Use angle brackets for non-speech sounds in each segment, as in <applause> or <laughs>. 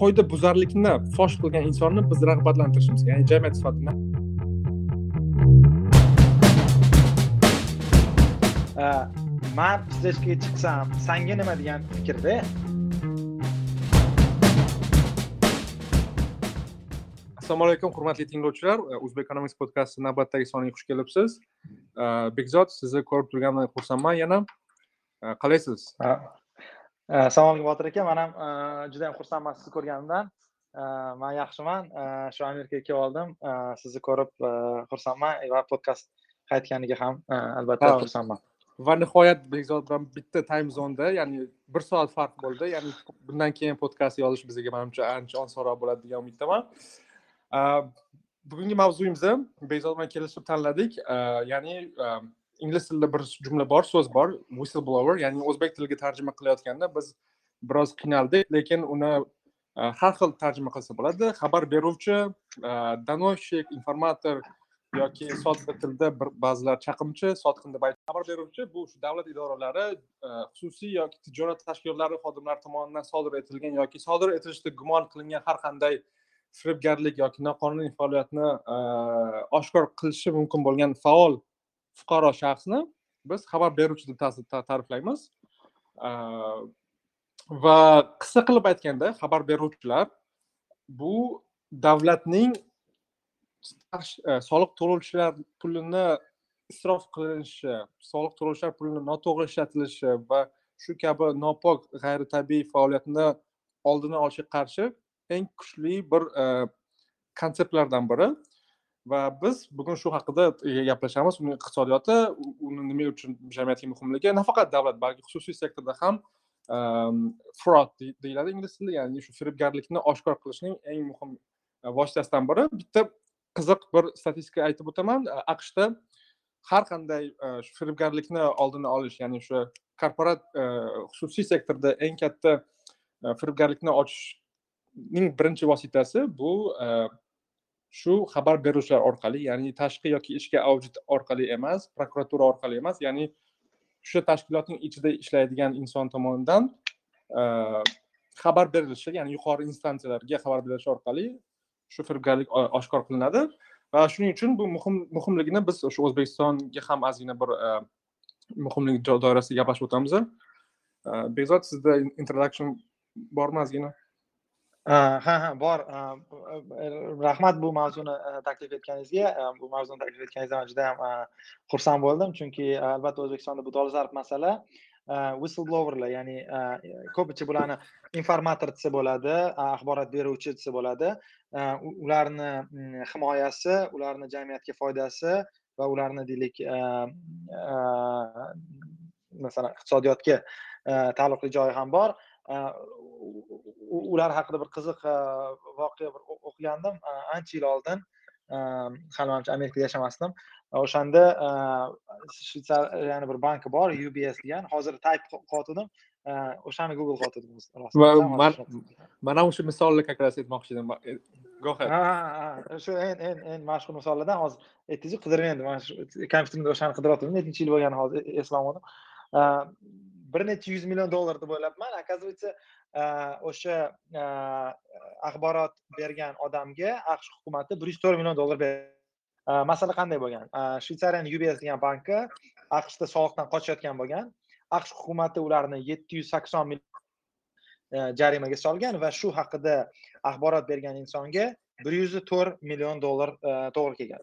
qoida buzarlikni fosh qilgan insonni biz rag'batlantirishimiz ya'ni jamiyat sifatida. Man встречкаga chiqsam sanga nima degan fikrda assalomu alaykum hurmatli tinglovchilar. O'zbek economics podkasti navbatdagi soniga xush kelibsiz. Bekzod sizni ko'rib turganimdan xursandman yana. Qalaysiz assalomu alaykum botir aka man ham juda yam xursandman sizni ko'rganimdan man yaxshiman shu amerikaga kelib oldim sizni ko'rib xursandman va podkast qaytganiga ham albatta xursandman va nihoyat bekzod bilan bitta time zonda ya'ni bir soat farq bo'ldi. Ya'ni bundan keyin podkast yozish bizga manimcha ancha osonroq bo'ladi degan umiddaman bugungi mavzuyimizni bekzod bilan kelishib tanladik. Ya'ni ingliz tilida bir jumla bor so'z bor whistleblower. Ya'ni o'zbek tiliga tarjima qilayotganda biz biroz qiynaldik lekin uni e, har xil tarjima qilsa bo'ladi. Xabar beruvchi e, donosчик informator yoki sotqin tilda bir ba'zilar chaqimchi sotqin deb xabar beruvchi bu shu davlat idoralari e, xususiy yoki tijorat tashkilotlari xodimlari tomonidan sodir etilgan yoki sodir etilishda gumon qilingan har qanday firibgarlik yoki noqonuniy faoliyatni oshkor qilishi mumkin bo'lgan faol fuqaro shaxsni biz xabar beruvchi deb ta'riflaymiz. Va qisqa qilib aytganda xabar beruvchilar bu davlatning e, soliq to'lovchilar pulini isrof qilinishi soliq to'lovchilar pulini noto'g'ri ishlatilishi va shu kabi nopok g'ayritabiiy faoliyatni oldini olishga qarshi eng kuchli bir e, konseptlardan biri. Va biz bugun shu haqida e, gaplashamiz. Uni iqtisodiyoti uni nima uchun jamiyatga muhimligi nafaqat davlat balki xususiy sektorda ham ehm, fraud deyiladi ingliz tilida. Ya'ni shu firibgarlikni oshkor qilishning eng muhim e, vositasidan biri. Bitta qiziq bir statistika aytib o'taman. E, Aqshda har qanday shu firibgarlikni oldini olish ya'ni o'sha korporat xususiy sektorda eng katta firibgarlikni ochishning birinchi vositasi bu shu xabar beruvchilar orqali ya'ni tashqi yoki ichki audit orqali emas prokuratura orqali emas ya'ni o'sha tashkilotning ichida ishlaydigan inson tomonidan e, xabar berilishi ya'ni yuqori instansiyalarga xabar berilishi orqali shu firibgarlik e, oshkor qilinadi. Va shuning uchun bu muhim muhimligini biz shu o'zbekistonga ham ozgina bir e, muhimlik doirasida gaplashib o'tamiz bekzod sizda introduction bormi ozgina? Ha ha bor rahmat bu mavzuni taklif etganingizga bu mavzuni taklif etganingizdan juda ham xursand bo'ldim chunki albatta o'zbekistonda bu dolzarb masala whistleblowerlar ya'ni ko'pincha bularni informator desa bo'ladi axborot beruvchi desa bo'ladi ularni himoyasi ularni jamiyatga foydasi va ularni deylik masalan iqtisodiyotga taalluqli joyi ham bor ular haqida bir qiziq voqea bir o'qigandim ancha yil oldin hali manimcha amerikada yashamasdim. O'shanda shvetsariyani bir banki bor ubs degan hozir tayp qilayotgandim o'shani google qilayotgandim man ham o'sha misolni как раз aytmoqchi edim shu eng eng mashhur misollardan hozir aytdingizu qidirib endi mana shu kompyuterimda o'shani qidiryapman nechinchi yil bo'lganini hozir eslolmadim bir necha yuz million dollar deb o'ylabman оказывается Э, o'sha э, axborot bergan odamga aqsh hukumati bir yuz to'rt million dollar bergan э, masala qanday bo'lgan? Shvetsariyani ubs degan banki aqshda soliqdan qochayotgan bo'lgan. Aqsh hukumati ularni yetti yuz sakson million jarimaga solgan va shu haqida axborot bergan insonga bir yuz to'rt million dollar to'g'ri kelgan.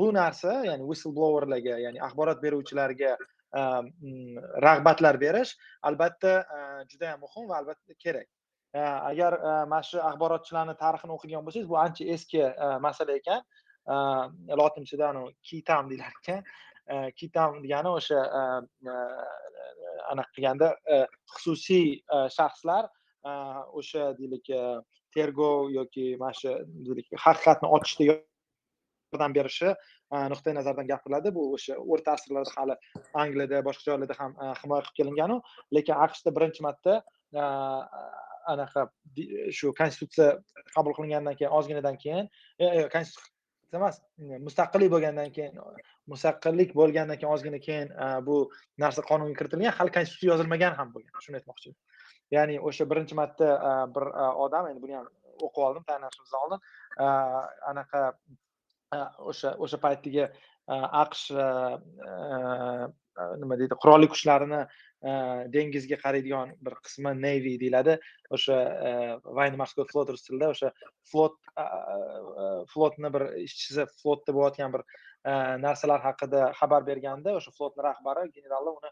Bu narsa ya'ni whistleblowerlarga ya'ni axborot beruvchilarga Um, mm, rag'batlar berish albatta uh, juda yam muhim va albatta kerak. Uh, agar uh, mana shu axborotchilarni tarixini o'qigan bo'lsangiz bu ancha eski masala ekan. Lotinchada kitam deyilar ekan <laughs> kitam degani o'sha anaqa qilganda xususiy shaxslar o'sha deylik tergov yoki mana shu deylik haqiqatni ochishda yordam berishi nuqtai nazardan gapiriladi. Bu o'sha o'rta asrlarda hali angliyada boshqa joylarda ham himoya qilib kelinganu. Lekin aqshda birinchi marta anaqa shu konstitutsiya qabul qilingandan keyin ozginadan keyin e, e, konstitutsiya emas e, mustaqillik bo'lgandan keyin mustaqillik bo'lgandan keyin ozgina keyin bu narsa qonunga kiritilgan hali konstitutsiya yozilmagan ham bo'lgan. Shuni aytmoqchiman ya'ni o'sha birinchi marta bir odam endi buni ham o'qib oldim tayinlanishimizdan oldin anaqa o'sha o'sha paytdagi aqsh nima deydi qurolli kuchlarini dengizga qaraydigan bir qismi navy deyiladi o'sha военно морской flot rus tilida o'sha flot flotni bir ishchisi flotda bo'layotgan bir narsalar haqida xabar berganda o'sha flotni rahbari generali uni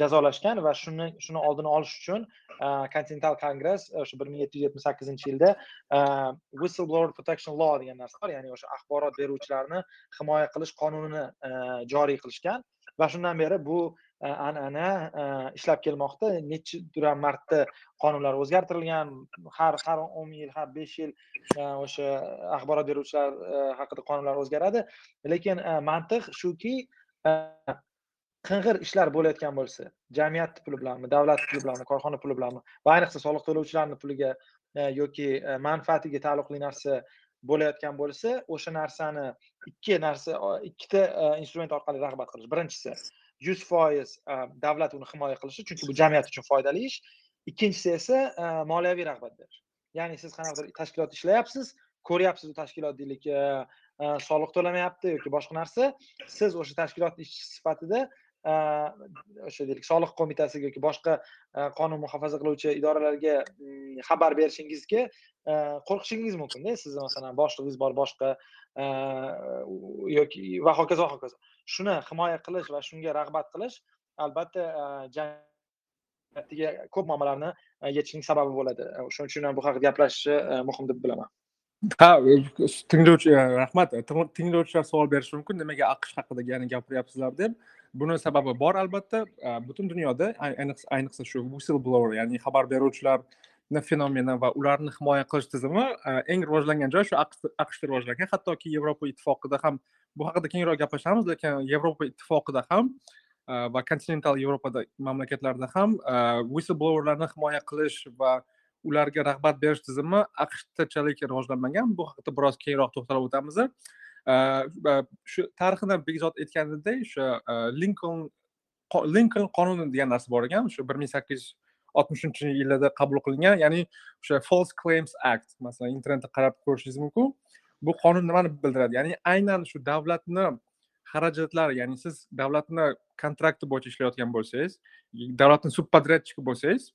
jazolashgan va shuni shuni oldini olish uchun uh, kontinental kongress o'sha uh, bir ming yetti yuz yetmish sakkizinchi yilda uh, whistleblower protection law degan narsa bor ya'ni o'sha axborot beruvchilarni himoya qilish qonunini joriy qilishgan va shundan beri bu an'ana ishlab kelmoqda. Nechidir marta qonunlar o'zgartirilgan har har o'n yil har besh yil o'sha axborot beruvchilar haqida qonunlar o'zgaradi. Lekin mantiq shuki qing'ir ishlar bo'layotgan bo'lsa jamiyat puli bilanmi davlat puli bilanmi korxona puli bilanmi va ayniqsa soliq to'lovchilarni puliga e, yoki e, manfaatiga taalluqli narsa bo'layotgan bo'lsa o'sha narsani ikki narsa ikkita e, instrument orqali rag'bat qilish. Birinchisi yuz foiz davlat uni himoya qilishi chunki bu jamiyat uchun foydali ish. Ikkinchisi esa moliyaviy rag'bat berish. Ya'ni siz qanaqadir tashkilotda ishlayapsiz ko'ryapsiz u tashkilot deylik soliq to'lamayapti yoki boshqa narsa. Siz o'sha tashkilot ishchisi sifatida o'sha deylik soliq qo'mitasiga yoki boshqa e, qonun muhofaza qiluvchi idoralarga mm, xabar berishingizga e, qo'rqishingiz mumkinda sizni masalan boshlig'ingiz bor boshqa e, yoki va hokazo va hokazo. Shuni himoya qilish va shunga rag'bat qilish albatta jamiyatga ko'p muammolarni yechishning sababi bo'ladi. Shuning uchun ham bu haqida gaplashish muhim deb bilaman. Ha tinglovchi rahmat. Tinglovchilar savol berishi mumkin. Nimaga aqsh haqida yana gapiryapsizlar deb. Buni sababi bor albatta. Butun dunyoda ayniqsa ayniqsa shu whistleblower ya'ni xabar beruvchilarni fenomeni va ularni himoya qilish tizimi eng rivojlangan joy shu aqshda rivojlangan. Hattoki yevropa ittifoqida ham bu haqida kengroq gaplashamiz lekin yevropa ittifoqida ham va kontinental yevropada mamlakatlarda ham whistleblowerlarni himoya qilish va ularga rag'bat berish tizimi aqshdachalik rivojlanmagan. Bu haqida biroz keyinroq to'xtalib o'tamiz shu tarixini bekzod aytganidek o'sha linkoln linkoln qonuni degan narsa bor ekan o'sha bir ming sakkiz yuz oltmishinchi yillarda qabul qilingan ya'ni o'sha false claims act masalan internetda qarab ko'rishingiz mumkin bu qonun nimani bildiradi ya'ni aynan shu davlatni xarajatlari ya'ni siz davlatni kontrakti bo'yicha ishlayotgan bo'lsangiz davlatni subpoдрядчиki bo'lsangiz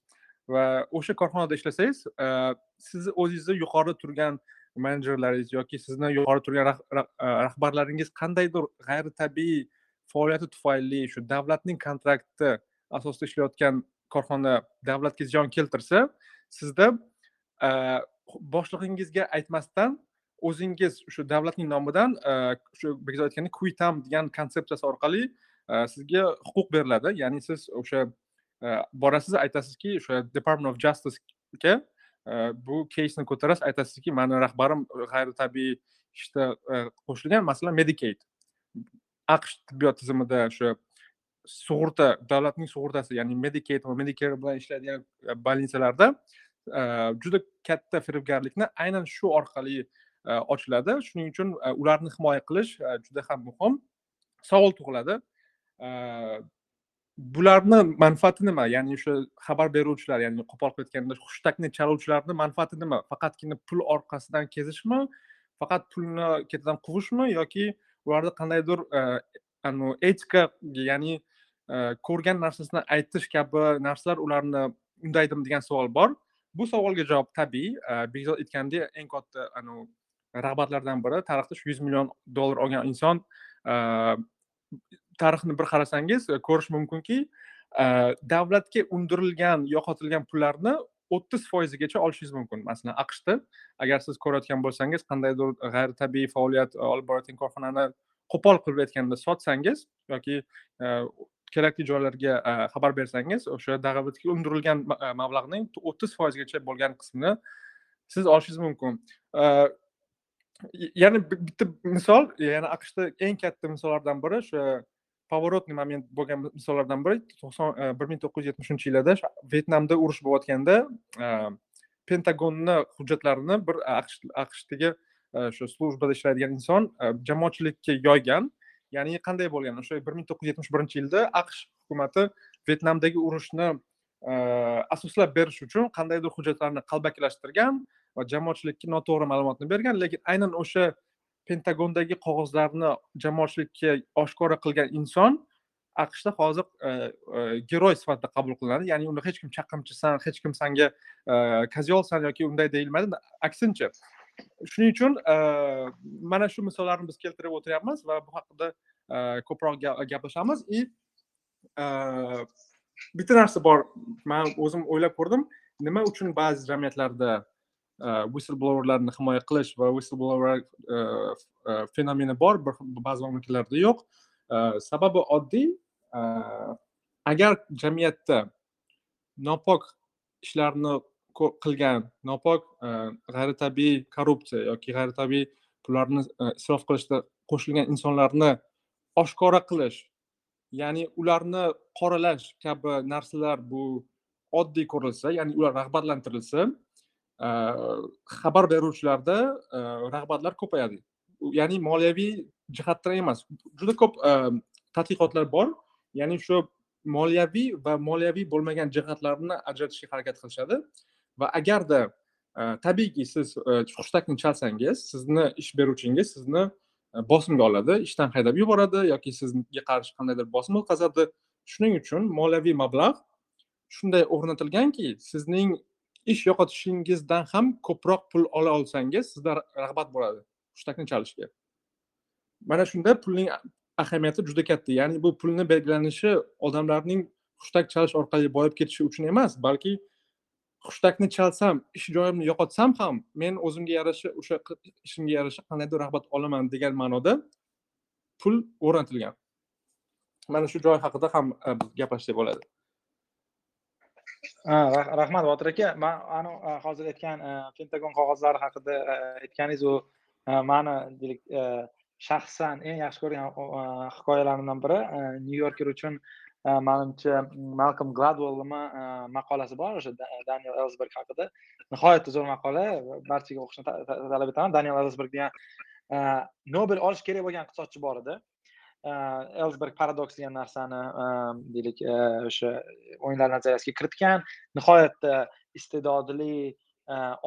va o'sha korxonada ishlasangiz sizni o'zingizni yuqorida turgan menejerlaringiz yoki sizni yuqori turgan e, rahbarlaringiz qandaydir g'ayritabiiy faoliyati tufayli shu davlatning kontrakti asosida ishlayotgan korxona davlatga ziyon keltirsa sizda e, boshlig'ingizga aytmasdan o'zingiz shu davlatning nomidan e, shu bekzod aytgandek kvitam degan konsepsiyasi orqali sizga huquq beriladi. Ya'ni siz o'sha borasiz aytasizki o'sha department of justicega bu keysni ko'tarasiz aytasizki mani rahbarim g'ayritabiiy ishda qo'shilgan masalan medicaid aqsh tibbiyot tizimida o'sha sug'urta davlatning sug'urtasi ya'ni medicaid va medicare bilan ishlaydigan больницаlarda juda katta firibgarlikni aynan shu orqali ochiladi shuning uchun ularni himoya qilish juda ham muhim savol tug'iladi bularni manfaati nima ya'ni o'sha xabar beruvchilar ya'ni qo'pol qilib aytganda hushtakni chaluvchilarni manfaati nima faqatgina pul orqasidan kezishmi? Faqat pulni ketidan quvishmi? Yoki ularda qandaydir e, etika ya'ni e, ko'rgan narsasini aytish kabi narsalar ularni undaydimi degan savol bor. Bu savolga javob tabiiy. E, Bekzod aytgandek eng katta rag'batlardan biri tarixda shu yuz million dollar olgan inson tarixni bir qarasangiz e, ko'rish mumkinki e, davlatga undirilgan yo'qotilgan pullarni o'ttiz foizigacha olishingiz mumkin. Masalan aqshda agar siz ko'rayotgan bo'lsangiz qandaydir g'ayritabiiy faoliyat e, olib borayotgan korxonani qo'pol qilib aytganda sotsangiz yoki kerakli joylarga xabar bersangiz o'sha davlatga undirilgan mablag'ning o'ttiz foizgacha bo'lgan qismini siz olishingiz mumkin. Yana bitta misol yana aqshda eng katta misollardan biri o'sha поворотный moment bo'lgan misollardan biri to'qson bir ming to'qqiz yuz yetmishinchi yillarda vyetnamda urush bo'layotganda pentagonni hujjatlarini bir aqshdagi o'sha shu ishlaydigan inson jamoatchilikka yoygan ya'ni qanday bo'lgan o'sha bir ming to'qqiz yuz yetmish birinchi yilda aqsh hukumati vyetnamdagi urushni asoslab berish uchun qandaydir hujjatlarni qalbakilashtirgan va jamoatchilikka noto'g'ri ma'lumotni bergan lekin aynan o'sha pentagondagi qog'ozlarni jamoatchilikka oshkora qilgan inson aqshda hozir e, e, giroy sifatida qabul qilinadi. Ya'ni uni hech kim chaqimchisan hech kim sanga e, kozyolsan yoki unday deyilmaydi aksincha shuning uchun mana shu misollarni biz keltirib o'tiryapmiz va bu haqida ko'proq gaplashamiz. И bitta narsa bor. Man o'zim o'ylab ko'rdim. Nima uchun ba'zi jamiyatlarda Э, whistleblowerlarni himoya qilish va whistleblower э, э, fenomeni bor ba'zi mamlakatlarda yo'q. Sababi oddiy agar jamiyatda nopok ishlarni qilgan nopok e, g'ayritabiiy korrupsiya yoki g'ayritabiiy pullarni e, isrof qilishda qo'shilgan insonlarni oshkora qilish ya'ni ularni qoralash kabi narsalar bu oddiy ko'rilsa ya'ni ular rag'batlantirilsa Э, xabar beruvchilarda э, rag'batlar ko'payadi. Ya'ni moliyaviy jihatdan emas juda ko'p e, tadqiqotlar bor. Ya'ni shu moliyaviy va moliyaviy bo'lmagan jihatlarni ajratishga harakat qilishadi. Va agarda e, tabiiyki siz e, hushtakni chalsangiz sizni ish beruvchingiz sizni bosimga oladi ishdan haydab yuboradi yoki sizga qarshi qandaydir bosim o'tkazadi. Shuning uchun moliyaviy mablag' shunday o'rnatilganki sizning ish yo'qotishingizdan ham ko'proq pul ola olsangiz sizda rag'bat bo'ladi hushtakni chalishga. Mana shunda pulning ahamiyati juda katta. Ya'ni bu pulni belgilanishi odamlarning hushtak chalish orqali boyib ketishi uchun emas balki hushtakni chalsam ish joyimni yo'qotsam ham men o'zimga yarasha o'sha ishimga yarasha qandaydir rag'bat olaman degan ma'noda pul o'rnatilgan. Mana shu joy haqida ham e, biz gaplashsak bo'ladi. Rahmat botir aka man e, hozir aytgan e, pentagon qog'ozlari haqida e, aytganingiz u mani deylik shaxsan eng yaxshi ko'rgan hikoyalarimdan biri nyu yorker uchun manimcha malkom gladwellni maqolasi bor o'sha daniel elsberg haqida. Nihoyatda zo'r maqola barchaga o'qishni talab etaman. Daniel elsberg degan nobel olish kerak bo'lgan iqtisodchi bor edi. Elsberg paradoks degan narsani deylik o'sha o'yinlar nazariyasiga kiritgan. Nihoyatda iste'dodli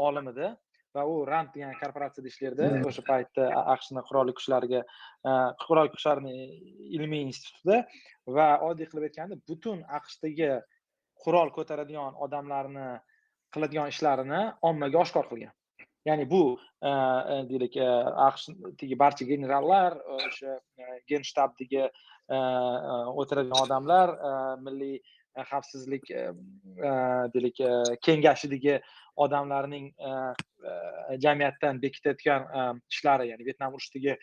olim edi va u rand degan korporatsiyada ishlardi o'sha paytda aqshni qurolli kuchlariga qurolli kuchlarni ilmiy institutida va oddiy qilib aytganda butun aqshdagi qurol ko'taradigan odamlarni qiladigan ishlarini ommaga oshkor qilgan ya'ni bu e, e, deylik e, aqshdagi barcha generallar o'sha genshtabdagi o'tiradigan odamlar milliy xavfsizlik deylik kengashidagi odamlarning jamiyatdan bekitayotgan ishlari ya'ni vyetnam urushidagi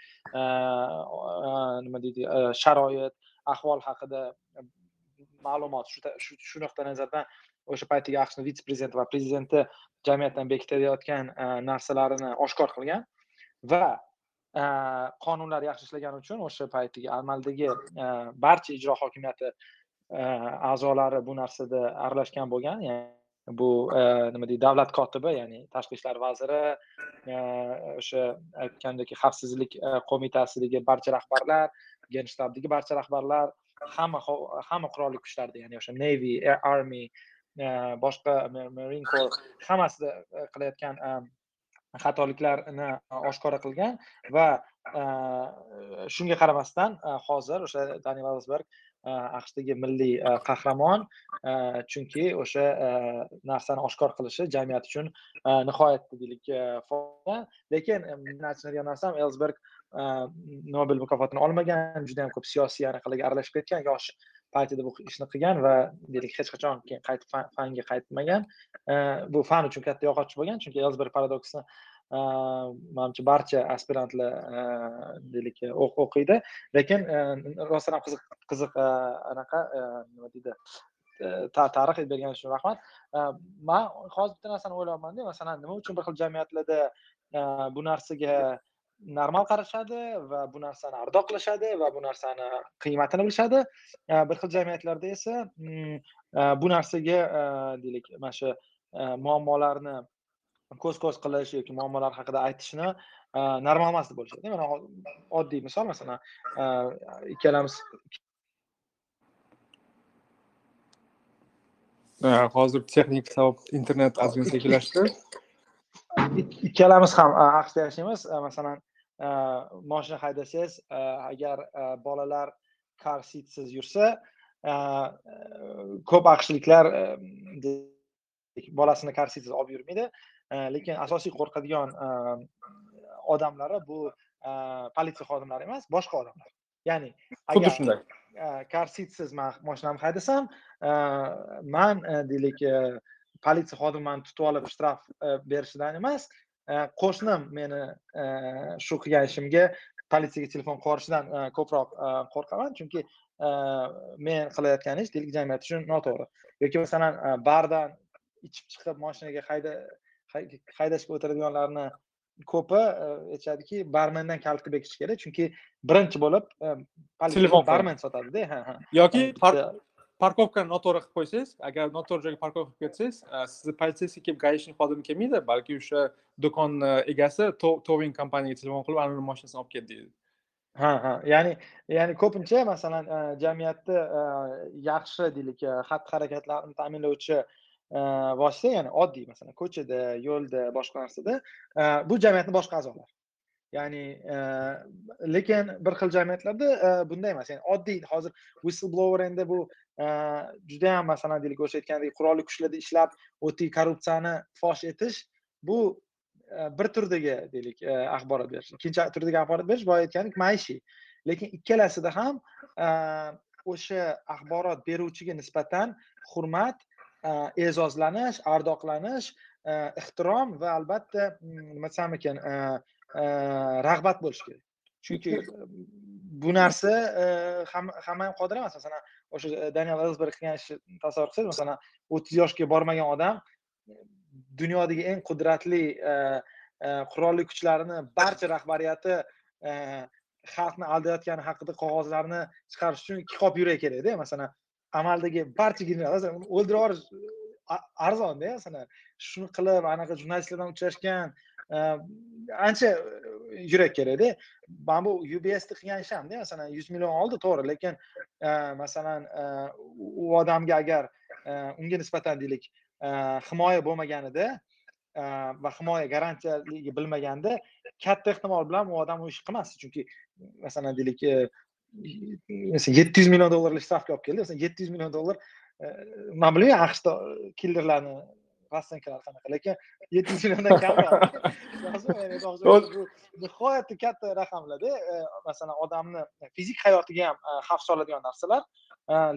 nima deydi sharoit ahvol haqida ma'lumot shu nuqtai nazardan o'sha paytdagi aqshni vitse prezidenti va prezidenti jamiyatdan bekitayotgan e, narsalarini oshkor qilgan va e, qonunlar yaxshi ishlagani uchun o'sha paytdagi amaldagi e, barcha ijro hokimiyati a'zolari bu narsada aralashgan bo'lgan. Bu nima deydi davlat kotibi ya'ni tashqi ishlar vaziri o'sha aytgandek xavfsizlik qo'mitasidagi barcha rahbarlar genshtabdagi barcha rahbarlar hamma hamma qurolli kuchlarda ya'ni o'sha navy army Э, boshqa marine corps hammasida e, qilayotgan e, xatoliklarni oshkora qilgan va e, shunga qaramasdan hozir o'sha dani valsberg aqshdagi milliy qahramon chunki o'sha narsani oshkor qilishi jamiyat uchun nihoyatda deylik foyda. Lekin men aytadigan narsam elsberg nobel mukofotini olmagan juda yam ko'p siyosiy anaqalarga aralashib ketgan yosh partiyada bu ishni qilgan va deylik hech qachon keyin qaytib fanga qaytmagan. Bu fan uchun katta yog'och bo'lgan chunki elsber paradoksni manimcha barcha aspirantlar deylik e, o'qiydi. Lekin rostdan ham qiziq qiziq anaqa nima deydi tarix aytib berganingiz uchun rahmat. Man hozir bitta narsani o'ylayapmanda masalan nima uchun bir xil jamiyatlarda bu narsaga normal qarashadi va bu narsani ardoqlashadi va bu narsani qiymatini bilishadi. Bir xil jamiyatlarda esa bu narsaga deylik mana shu muammolarni ko'z ko'z qilish yoki muammolar haqida aytishni normal emas deb bo'lishadi. Mana oddiy misol masalan ikkalamiz hozir texnik sabab internet ozgina sekinlashdi ikkalamiz ham aqshda yashaymiz. Masalan moshina haydasangiz agar bolalar kar sitsiz yursa ko'p aqshliklar bolasini kar sitsiz olib yurmaydi. Lekin asosiy qo'rqadigan odamlari bu politsiya xodimlari emas boshqa odamlar. Ya'ni xuddi shunday. kar sitsiz man moshinamni haydasam man deylik politsiya xodimi mani tutib olib shtraf berishidan emas qo'shnim meni shu qilgan ishimga politsiyaga telefon qilishidan ko'proq qo'rqaman. Chunki men qilayotgan ish deylik jamiyat uchun noto'g'ri. Yoki masalan bardan ichib chiqib moshinaga hayda haydashga o'tiradiganlarni ko'pi aytishadiki barmendan kalitni bekish kerak. Chunki birinchi bo'lib telefon barmen sotadida ha ha. Yoki parkovkani noto'g'ri qilib qo'ysangiz agar noto'g'ri joyga parkovka qilib ketsangiz sizni полицейский kelib гаишник xodimi kelmaydi balki o'sha do'konni egasi towing kompaniyaga telefon qilib anavini mashinasini olib ket deydi ha ha ya'ni ya'ni ko'pincha masalan jamiyatda yaxshi deylik xatti harakatlarni ta'minlovchi vosita ya'ni oddiy masalan ko'chada yo'lda boshqa narsada bu jamiyatni boshqa a'zolari ya'ni lekin bir xil jamiyatlarda bunday emas. Ya'ni oddiy hozir whistleblower endi bu juda ham masalan deylik o'sha aytgandek qurolli kuchlarda ishlab o'ttiy korrupsiyani fosh etish bu bir turdagi deylik axborot berish ikkinchi turdagi axborot berish boya aytgandek maishiy. Lekin ikkalasida ham o'sha axborot beruvchiga nisbatan hurmat e'zozlanish ardoqlanish ehtirom va albatta mm, nima desam ekan rag'bat bo'lishi kerak. Chunki bu narsa hamma ham qodir emas. Masalan o'sha daniel elsberg qilgan ishni tasavvur qilsangiz masalan o'ttiz yoshga bormagan odam dunyodagi eng qudratli qurolli kuchlarini barcha rahbariyati xalqni aldayotgani haqida qog'ozlarni chiqarish uchun ikki qop yurak kerakda masalan amaldagi barcha generallar o'ldirib yuborish arzonda masalan shuni qilib anaqa jurnalistlar bilan uchrashgan ancha yurak kerakda. Mana bu ubsni qilgan ishamda masalan yuz million oldi to'g'ri lekin masalan u odamga agar unga nisbatan deylik himoya bo'lmaganida va himoya garantiyaligi bilmaganda katta ehtimol bilan u odam u ishni qilmasdi chunki masalan deylik yetti yuz million dollarlik stavka olib keldi masalan yetti yuz million dollar man bilmayman aqshda killerlarni rassenkalar qanaqa lekin yetti yuz milliondan kam nihoyatda katta raqamlarda masalan odamni fizik hayotiga ham xavf soladigan narsalar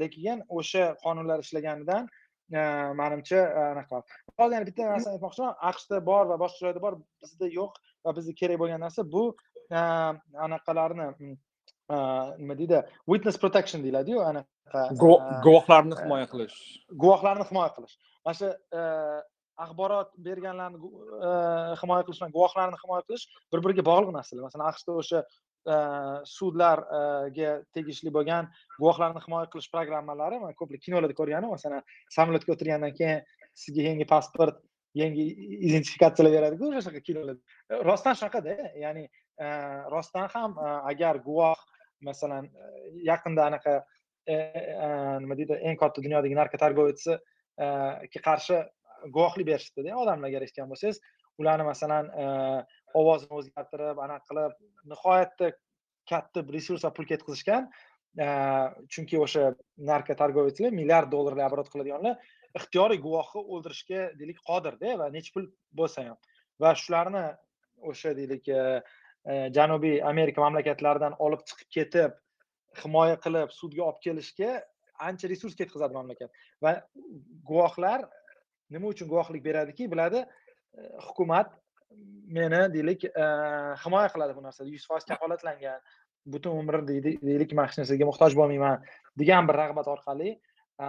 lekin o'sha qonunlar ishlaganidan manimcha anaqa hozir yana bitta narsani aytmoqchiman aqshda bor va boshqa joyda bor bizda yo'q va bizga kerak bo'lgan narsa bu anaqalarni nima deydi witness protection deyiladiyu anaqa guvohlarni himoya qilish guvohlarni himoya qilish mana shu e, axborot berganlarni e, himoya qilish bilan guvohlarni himoya qilish bir biriga bog'liq narsalar. Masalan aqshda o'sha e, sudlarga tegishli bo'lgan guvohlarni himoya qilish programmalari man ko'plar kinolarda ko'rganim masalan samolyotga o'tirgandan keyin sizga yangi pasport yangi identifikatsiyalar beradiku o'sha kinolarda rostdan shunaqada ya'ni rostdan ham agar guvoh masalan yaqinda anaqa nima deydi eng katta dunyodagi narkotargovetsga qarshi guvohlik berishdida odamlarga eshitgan bo'lsangiz ularni masalan ovozini o'zgartirib anaqa qilib nihoyatda katta resurs va pul ketkazishgan chunki o'sha narkotargovetslar milliard dollarlar оборот qiladiganlar ixtiyoriy guvohni o'ldirishga deylik qodirda va necha pul bo'lsa ham. Va shularni o'sha deylik janubiy amerika mamlakatlaridan olib chiqib ketib himoya qilib sudga olib kelishga ancha resurs ketkazadi mamlakat. Va guvohlar nima uchun guvohlik beradiki biladi e, hukumat meni deylik e, himoya qiladi bu narsada yuz foiz kafolatlangan butun umr deylik man hech narsaga muhtoj bo'lmayman degan bir rag'bat orqali e,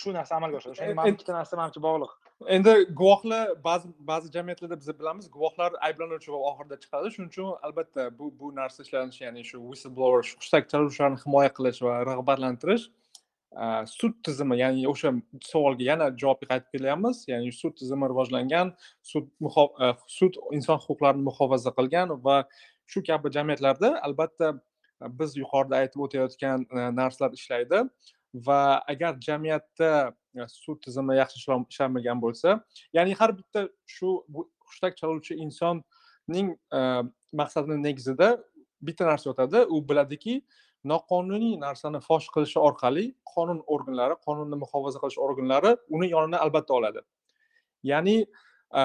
shu narsa amalga oshadi. O'shanga mana ikkita narsa manimcha bog'liq. Endi guvohlar ba'zi ba'zi jamiyatlarda biz bilamiz guvohlar ayblanuvchi va oxirida chiqadi. Shuning uchun albatta bu bu narsa ishlanishi ya'ni shu whistleblower shu hushtak chaluvchilarni himoya qilish va rag'batlantirish sud tizimi ya'ni o'sha savolga yana javobga qaytib kelyapmiz. Ya'ni sud tizimi rivojlangan sud sud inson huquqlarini muhofaza qilgan va shu kabi jamiyatlarda albatta biz yuqorida aytib o'tayotgan narsalar ishlaydi va agar jamiyatda e, sud tizimi yaxshi ishlamagan bo'lsa ya'ni har bitta shu hushtak chaluvchi insonning e, maqsadini negizida bitta narsa yotadi. U biladiki noqonuniy narsani fosh qilishi orqali qonun organlari qonunni muhofaza qilish organlari uni yonini albatta oladi. Ya'ni e,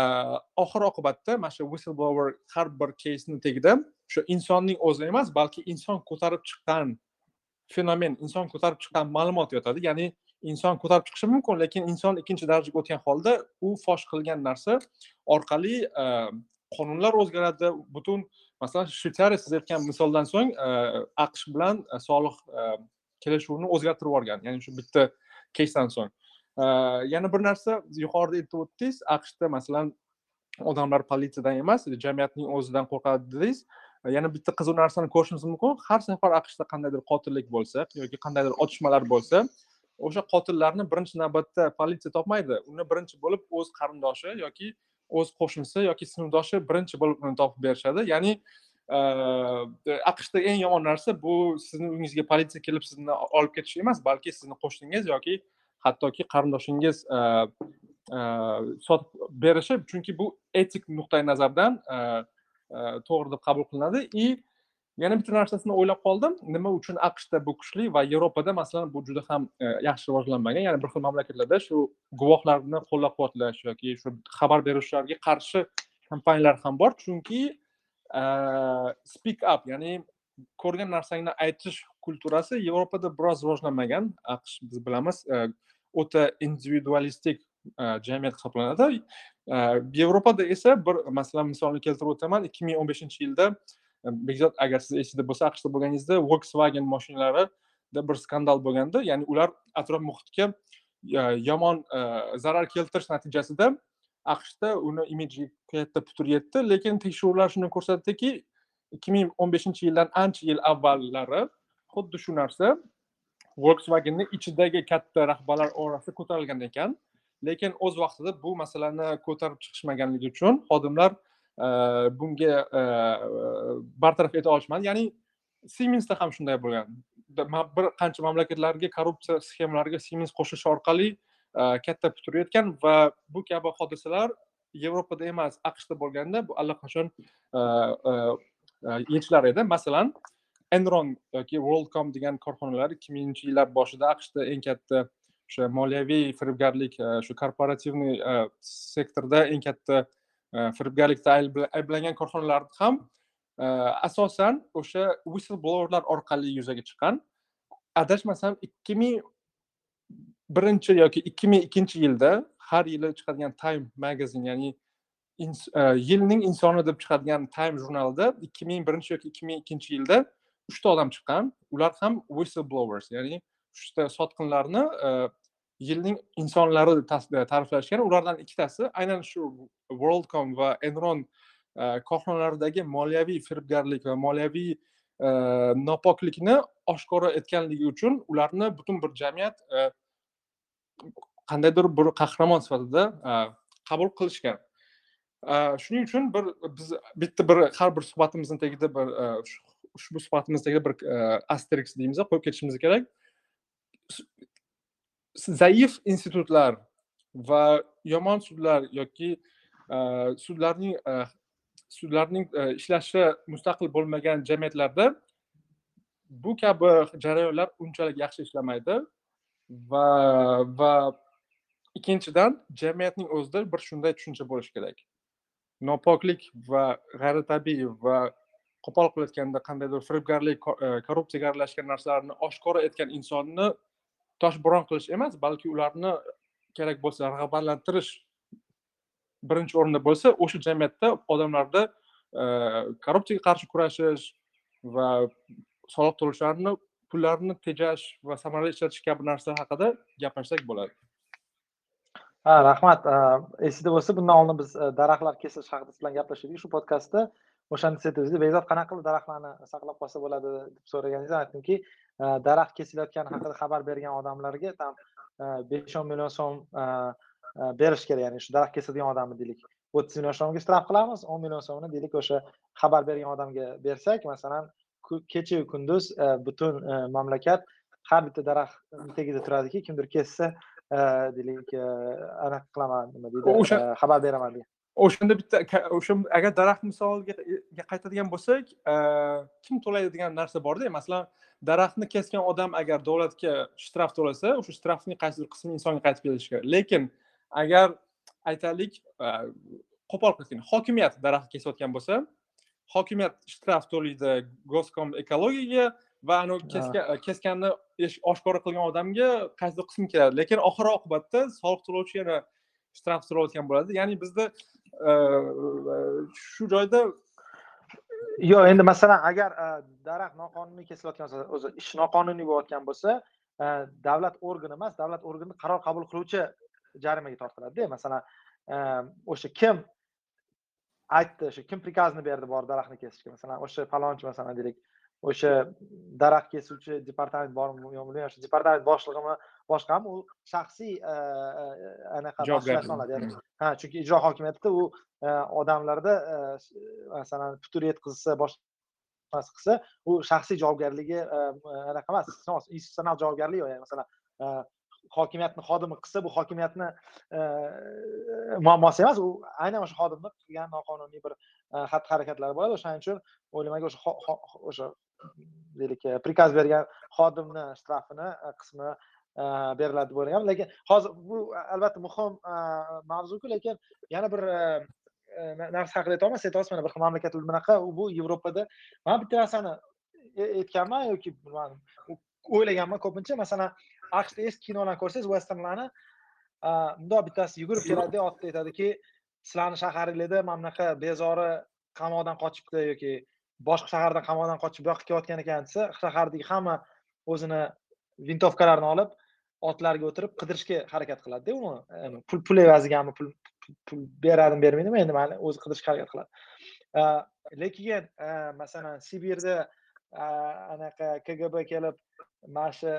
oxir oqibatda mana shu whistleblower har bir keysni tagida o'sha insonning o'zi emas balki inson ko'tarib chiqqan fenomen inson ko'tarib chiqqan ma'lumot yotadi. Ya'ni inson ko'tarib chiqishi mumkin lekin inson ikkinchi darajaga o'tgan holda u fosh qilgan narsa orqali e, qonunlar o'zgaradi. Butun masalan shvetsariya siz aytgan misoldan so'ng e, aqsh bilan e, soliq kelishuvini o'zgartirib yuborgan ya'ni shu bitta keysdan so'ng. Yana bir narsa yuqorida aytib o'tdingiz aqshda masalan odamlar politsiyadan emas jamiyatning o'zidan qo'rqadi dedingiz. Yana bitta qiziq narsani ko'rishimiz mumkin. Har safar aqshda qandaydir qotillik bo'lsa yoki qandaydir otishmalar bo'lsa o'sha qotillarni birinchi navbatda politsiya topmaydi. Uni birinchi bo'lib o'z qarindoshi yoki o'z qo'shnisi yoki sinfdoshi birinchi bo'lib uni topib berishadi. Ya'ni aqshda eng yomon narsa bu sizni uyingizga politsiya kelib sizni olib ketishi emas balki sizni qo'shningiz yoki hattoki qarindoshingiz sotib berishi. Chunki bu etik nuqtai nazardan Э, to'g'ri deb qabul qilinadi. И yana bitta narsasini o'ylab qoldim. Nima uchun aqshda bu kuchli va yevropada masalan bu juda ham e, yaxshi rivojlanmagan. Ya'ni bir xil mamlakatlarda shu guvohlarni qo'llab quvvatlash yoki shu xabar beruvchilarga qarshi kompaniyalar ham bor. Chunki e, speak up ya'ni ko'rgan narsangni aytish kulturasi yevropada biroz rivojlanmagan. Aqsh biz bilamiz e, o'ta individualistik Э, jamiyat hisoblanadi. Э, Yevropada esa bir masalan misolni keltirib o'taman ikki ming o'n beshinchi yilda e, bekzod agar siz esingizda bo'lsa aqshda bo'lganingizda volkswagen mashinalarida bir skandal bo'lganda ya'ni ular atrof muhitga e, yomon e, zarar keltirish natijasida aqshda uni imijiga katta putur yetdi lekin tekshiruvlar shuni ko'rsatdiki ikki ming o'n beshinchi yildan ancha yil avvallari xuddi shu narsa volkswagenni ichidagi katta rahbarlar orasida ko'tarilgan ekan. Lekin o'z vaqtida bu masalani ko'tarib chiqishmaganligi uchun xodimlar e, bunga e, e, bartaraf eta olishmadi. Ya'ni siemensda ham shunday bo'lgan. Bir qancha mamlakatlarga korrupsiya sxemalariga siemens qo'shilishi orqali katta putur yetgan va bu kabi hodisalar yevropada emas aqshda bo'lganda bu allaqachon yechilar edi. Masalan enron yoki worldcom degan korxonalar ikki minginchi yillar boshida aqshda eng katta o'sha moliyaviy firibgarlik e, shu korporativniy e, sektorda eng katta e, firibgarlikda ayblangan korxonalar ham asosan o'sha whistleblowerlar orqali yuzaga chiqqan. Adashmasam ikki ming birinchi yoki ikki ming ikkinchi yilda har yili chiqadigan time magazin ya'ni yilning insoni deb chiqadigan time jurnalida ikki ming birinchi yoki ikki ming ikkinchi yilda uchta odam chiqqan. Ular ham whistleblowers ya'ni uchta sotqinlarni yilning insonlari deb ta'riflashgan ulardan ikkitasi aynan shu worldcom va enron e, korxonalaridagi moliyaviy firibgarlik va moliyaviy e, nopoklikni oshkora etganligi uchun ularni butun bir jamiyat e, qandaydir bir qahramon sifatida qabul qilishgan. Shuning uchun bir biz bitta bir har bir suhbatimizni tagida bir ushbu suhbatimiz tagida bir asterix deymiz qo'yib ketishimiz kerak. Zaif institutlar va yomon sudlar yoki e, sudlarning e, sudlarning e, ishlashi mustaqil bo'lmagan jamiyatlarda bu kabi jarayonlar unchalik yaxshi ishlamaydi va va ikkinchidan jamiyatning o'zida bir shunday tushuncha bo'lishi kerak. Nopoklik va g'ayritabiiy va qo'pol qilayotganda qandaydir firibgarlik korrupsiyaga aralashgan narsalarni oshkora etgan insonni toshbo'ron qilish emas balki ularni kerak bo'lsa rag'batlantirish birinchi o'rinda bo'lsa o'sha jamiyatda odamlarda e, korrupsiyaga qarshi kurashish va soliq to'lovchilarni pullarini tejash va samarali ishlatish kabi narsalar haqida gaplashsak bo'ladi. Ha rahmat. E, Esingizda bo'lsa bundan oldin biz e, daraxtlar kesish haqida siz bilan gaplashgandik shu podkastda. O'shanda siz aytdingiz behzod qanaqa qilib daraxtlarni saqlab qolsa bo'ladi deb so'raganingizda aytdimki daraxt kesilayotgani haqida xabar bergan odamlarga там besh o'n million so'm berish kerak ya'ni shu daraxt kesadigan odamni deylik. O'ttiz million so'mga shtraf qilamiz o'n million so'mini deylik o'sha xabar bergan odamga bersak masalan kechayu kunduz butun mamlakat har bitta daraxt tagida turadiki kimdir kessa deylik anaqa qilaman nima deydi o'sha xabar beraman degan o'shanda bitta o'sha agar daraxt misoliga qaytadigan bo'lsak kim to'laydi degan narsa borda masalan daraxtni kesgan odam agar davlatga shtraf to'lasa o'sha shtrafning qaysidir qismi insonga qaytib kelishi kerak. Lekin agar aytaylik qo'pol qilib hokimiyat daraxt kesayotgan bo'lsa hokimiyat shtraf to'laydi goskom ekologiyaga va anavi kesganni oshkora qilgan odamga qaysidir qismi keladi. Lekin oxir oqibatda soliq to'lovchi yana shtraf to'layotgan bo'ladi. Ya'ni bizda e, shu joyda yo'q endi masalan agar daraxt noqonuniy kesilayotgan bo'lsa o'zi ish noqonuniy bo'layotgan bo'lsa davlat organi emas davlat organi qaror qabul qiluvchi jarimaga tortiladida. Masalan o'sha kim aytdi o'sha kim prikazni berdi borib daraxtni kesishga? Masalan o'sha falonchi masalan deylik. O'sha daraxt kesuvchi departament bormi yo'qmi o'sha departament boshlig'imi boshqami u shaxsiy e, e, anaqa mas'uliyatni oladi ha chunki ijro hokimiyatida u e, odamlarda masalan putur yetkazsa boshqa qilsa u shaxsiy javobgarligi anaqa emas. Institutsional javobgarlik yo'q ya'ni masalan hokimiyatni xodimi qilsa bu hokimiyatni muammosi emas u aynan o'sha xodimni qilgan noqonuniy bir xatti harakatlari bo'ladi. O'shaning uchun o'ylamayman o'sha o'sha deylik e, prikaz bergan xodimni shtrafini e, qismi e, beriladi deb o'ylaganman lekin hozir bu albatta muhim mavzuku lekin yana bir narsa haqida aytyapman aytyapsiz mana bir xil mamlakatlar bunaqa bu yevropada man bitta narsani aytganman yoki o'ylaganman ko'pincha. Masalan aqshda eski kinolarni ko'rsangiz westernlarni mundoq bittasi yugurib keladi otda aytadiki sizlarni shaharinglarda mana bunaqa bezori qamoqdan qochibdi yoki boshqa shahardan qamoqdan qochib bu yoqqa kelayotgan ekan desa shahardagi hamma o'zini vintovkalarini olib otlarga o'tirib qidirishga harakat qiladida e, uni pul pul evazigami pul pul beradimi bermaydimi endi mayli o'zi qidirishga harakat qiladi. E, lekin e, masalan sibirda anaqa kgb kelib mana shu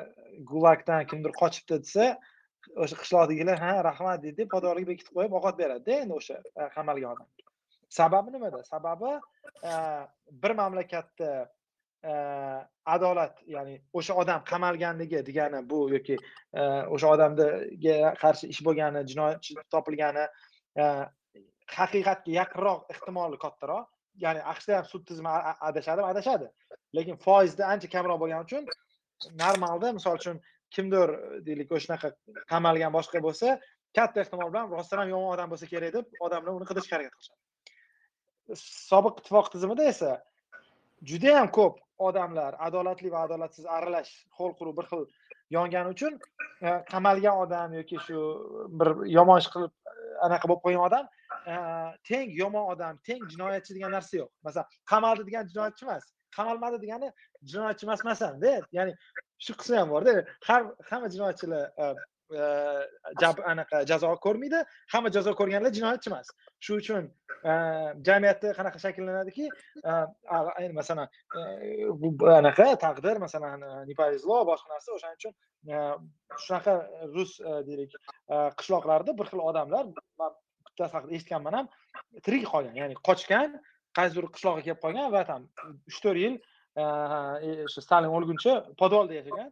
gulagdan kimdir qochibdi desa o'sha qishloqdagilar ha rahmat deydi podorga bekitib qo'yib ovqat beradida endi o'sha qamalgan odamga sababi nimada? Sababi e, bir mamlakatda e, adolat ya'ni o'sha odam qamalganligi degani bu yoki e, o'sha odamga qarshi ish bo'lgani jinoyat topilgani haqiqatga yaqinroq ehtimoli kattaroq. Ya'ni aqshda ham sud tizimi adashadimi adashadi lekin foizda ancha kamroq bo'lgani uchun normalda misol uchun kimdir deylik o'shanaqa qamalgan boshqa bo'lsa katta ehtimol bilan rostdan ham yomon odam bo'lsa kerak deb odamlar uni qidirishga harakat qilishadi. Sobiq ittifoq tizimida esa judayam ko'p odamlar adolatli va adolatsiz aralash ho'l quruv bir xil yongani uchun e, qamalgan odam yoki shu bir yomon ish qilib e, anaqa bo'lib qolgan odam e, teng yomon odam teng jinoyatchi degan narsa yo'q. Masalan qamaldi degan jinoyatchi emas qamalmadi degani jinoyatchi emas emasanda ya'ni shu qismi ham borda. Har hamma jinoyatchilar anaqa jazo ko'rmaydi hamma jazo ko'rganlar jinoyatchi emas. Shu uchun jamiyatda qanaqa shakllanadiki masalan anaqa taqdir masalan не повезло boshqa narsa o'shaning uchun shunaqa rus deylik qishloqlarda bir xil odamlar man bittasi haqida eshitganman ham tirik qolgan ya'ni qochgan qaysidir qishloqqa kelib qolgan va там uch to'rt yil shu stalin o'lguncha podvalda yashagan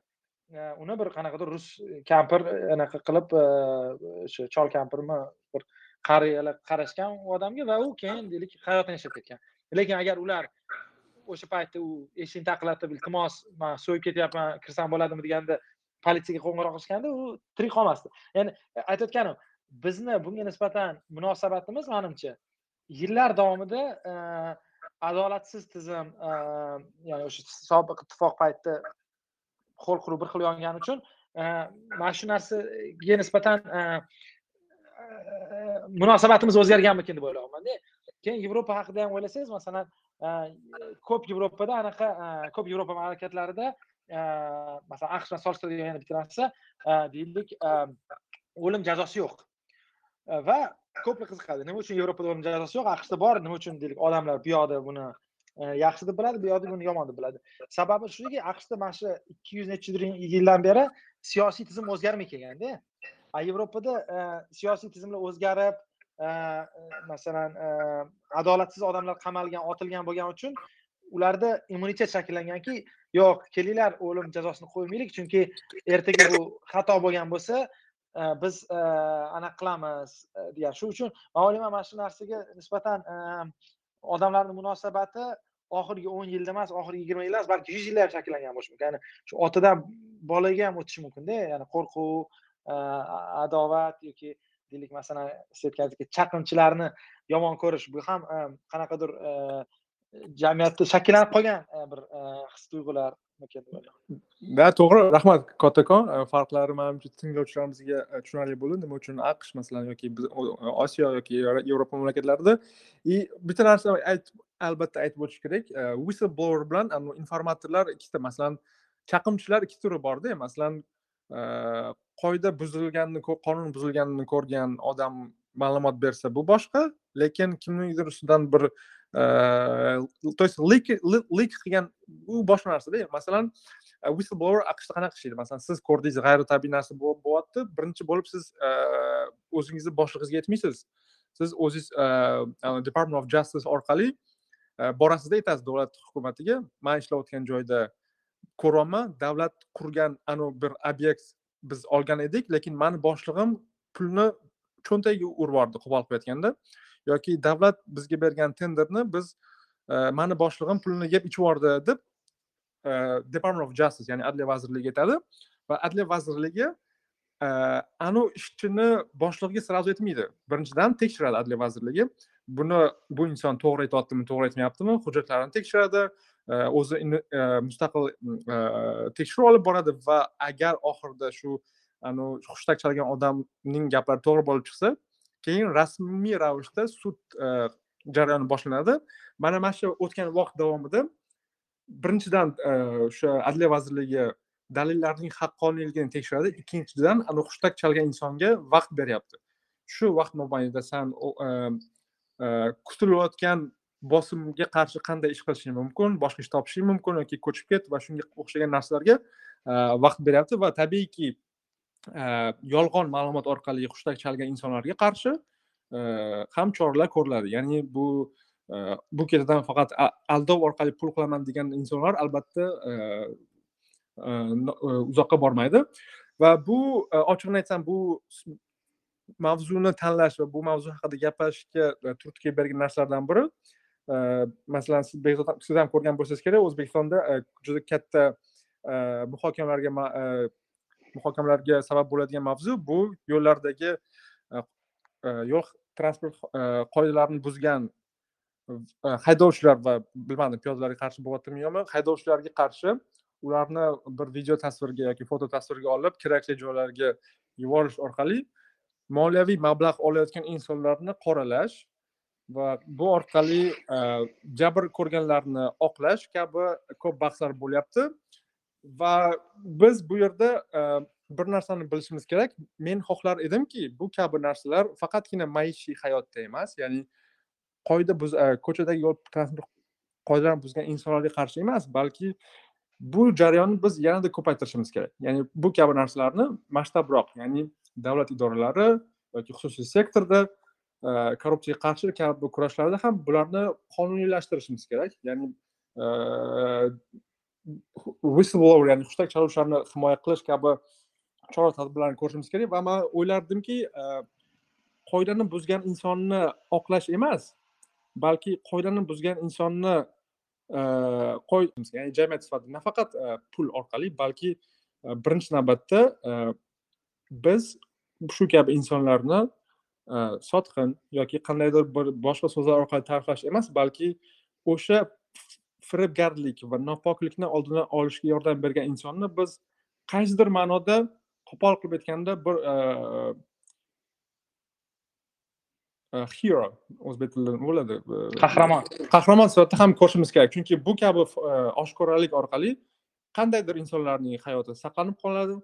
uni bir qanaqadir rus kampir anaqa qilib o'sha chol kampirmi bir qariyalar qarashgan u odamga va u keyin deylik hayotini yashab ketgan lekin agar ular o'sha paytda u eshikni taqillatib iltimos man so'yib ketyapman kirsam bo'ladimi deganda politsiyaga qo'ng'iroq qilishganda u tirik qolmasdi ya'ni aytayotganim bizni bunga nisbatan munosabatimiz manimcha yillar davomida adolatsiz tizim ya'ni o'sha sobiq ittifoq paytida ho'l quruv bir xil yongani uchun e, mana shu narsaga e, nisbatan e, munosabatimiz o'zgarganmikin deb o'ylayapmanda. Keyin yevropa haqida ham o'ylasangiz masalan ko'p yevropada anaqa ko'p yevropa mamlakatlarida masalan aqsh bilan solishtiradigan yana bitta narsa deylik o'lim jazosi yo'q. Va ko'plar qiziqadi nima uchun yevropada o'lim jazosi yo'q aqshda bor nima uchun deylik odamlar bu yoqda buni yaxshi deb biladi bu yoqda buni yomon deb biladi. Sababi shuki aqshda mana shu ikki yuz necha yildan beri siyosiy tizim o'zgarmay kelganda a yevropada e, siyosiy tizimlar o'zgarib e, e, masalan adolatsiz odamlar qamalgan otilgan bo'lgani uchun ularda immunitet shakllanganki yo'q kelinglar o'lim jazosini qo'ymaylik chunki ertaga bu xato bo'lgan bo'lsa biz anaqa qilamiz degan. Shu uchun man o'ylayman mana shu narsaga nisbatan odamlarni munosabati oxirgi o'n yilda emas oxirgi yigirma yilda emas balki yuz yilda ham shakllangan bo'lishi mumkin. Ya'ni shu otadan bolaga ham o'tishi mumkinda ya'ni qo'rquv adovat yoki deylik masalan siz aytganingizdek chaqimchilarni yomon ko'rish bu ham qanaqadir jamiyatda shakllanib qolgan bir his tuyg'ular да to'g'ri rahmat. Kattakon e, farqlari manimcha tinglovchilarimizga e, tushunarli bo'ldi. Nima uchun aqsh masalan yoki biz osiyo yoki yevropa mamlakatlarida. И bitta narsa albatta aytib o'tish kerak. E, Whistle blower bilan informatorlar ikkita masalan chaqimchilar ikki turi borda masalan qoida buzilganini qonun buzilganini ko'rgan odam ma'lumot bersa bu boshqa lekin kimningdir ustidan bir то есть lik qilgan u boshqa narsada masalan whistleblower aqshda qanaqa ishlaydi masalan siz ko'rdingiz g'ayritabiiy narsa bo'lyapti birinchi bo'lib siz o'zingizni boshlig'ingizga aytmaysiz siz o'zingiz department of justice orqali borasizda aytasiz davlat hukumatiga man ishlayotgan joyda ko'ryapman davlat qurgan anavi bir obyekt biz olgan edik lekin mani boshlig'im pulni cho'ntagiga urib yubordi qo'pol qilib aytganda yoki davlat bizga bergan tenderni biz e, mani boshlig'im pulini yeb ichib yubordi deb e, department of justice ya'ni adliya vazirligi aytadi. Va adliya vazirligi e, anu anavi ishchini boshlig'iga сразу aytmaydi birinchidan tekshiradi adliya vazirligi. Buni bu inson to'g'ri aytyaptimi to'g'ri aytmayaptimi? Hujjatlarini tekshiradi. O'zi mustaqil tekshiruv olib boradi. Va agar oxirida shu anavi hushtak chalgan odamning gaplari to'g'ri bo'lib chiqsa keyin rasmiy ravishda sud e, jarayoni boshlanadi. Mana mana shu o'tgan vaqt davomida birinchidan e, o'sha adliya vazirligi dalillarning haqqoniyligini tekshiradi ikkinchidan ana hushtak chalgan insonga vaqt beryapti. Shu vaqt mobaynida san e, kutilayotgan bosimga qarshi qanday ish qilishing mumkin boshqa ish topishing mumkin yoki ko'chib ket va shunga o'xshagan narsalarga vaqt beryapti va tabiiyki Э, yolg'on ma'lumot orqali hushtak chalgan insonlarga qarshi e, ham choralar ko'riladi. Ya'ni bu e, bu ketidan faqat aldov orqali pul qilaman degan insonlar albatta e, uzoqqa bormaydi. Va bu ochig'ini aytsam bu mavzuni tanlash va bu mavzu haqida gaplashishga turtki bergan narsalardan biri. Masalan siz siz ham ko'rgan bo'lsangiz kerak o'zbekistonda juda katta muhokamalarga muhokamalarga sabab bo'ladigan mavzu bu yo'llardagi e, e, yo'l transport e, qoidalarini buzgan haydovchilar va bilmadim piyodalarga qarshi bo'lyaptimi yo'qmi haydovchilarga qarshi ularni bir video tasvirga yoki foto tasvirga olib kerakli joylarga yuborish orqali moliyaviy mablag' olayotgan insonlarni qoralash va bu orqali jabr ko'rganlarni oqlash kabi ko'p bahslar bo'lyapti. Va biz bu yerda e, bir narsani bilishimiz kerak. Men xohlar edimki bu kabi narsalar faqatgina maishiy hayotda emas ya'ni qoida buz e, ko'chadagi yo'l transport qoidalarini buzgan insonlarga qarshi emas balki bu jarayonni biz yanada ko'paytirishimiz kerak. Ya'ni bu kabi narsalarni masshtabroq ya'ni davlat idoralari yoki xususiy sektorda e, korrupsiyaga qarshi kabi kurashlarda ham bularni qonuniylashtirishimiz kerak. Ya'ni whistleblower ya'ni hushtak chaluvchilarni himoya qilish kabi chora tadbirlarni ko'rishimiz kerak va man o'ylardimki e, qoidani buzgan insonni oqlash emas balki qoidani buzgan insonni e, ya'ni jamiyat sifatida nafaqat e, pul orqali balki birinchi navbatda biz shu kabi insonlarni sotqin yoki qandaydir bir boshqa so'zlar orqali ta'riflash emas balki o'sha firibgarlik va nopoklikni oldini olishga yordam bergan insonni biz qaysidir ma'noda qo'pol qilib aytganda bir e, e, hero o'zbek tilida nima bo'ladi qahramon. Qahramon sifatida ham ko'rishimiz kerak. Chunki bu kabi e, oshkoralik orqali qandaydir insonlarning hayoti saqlanib qoladi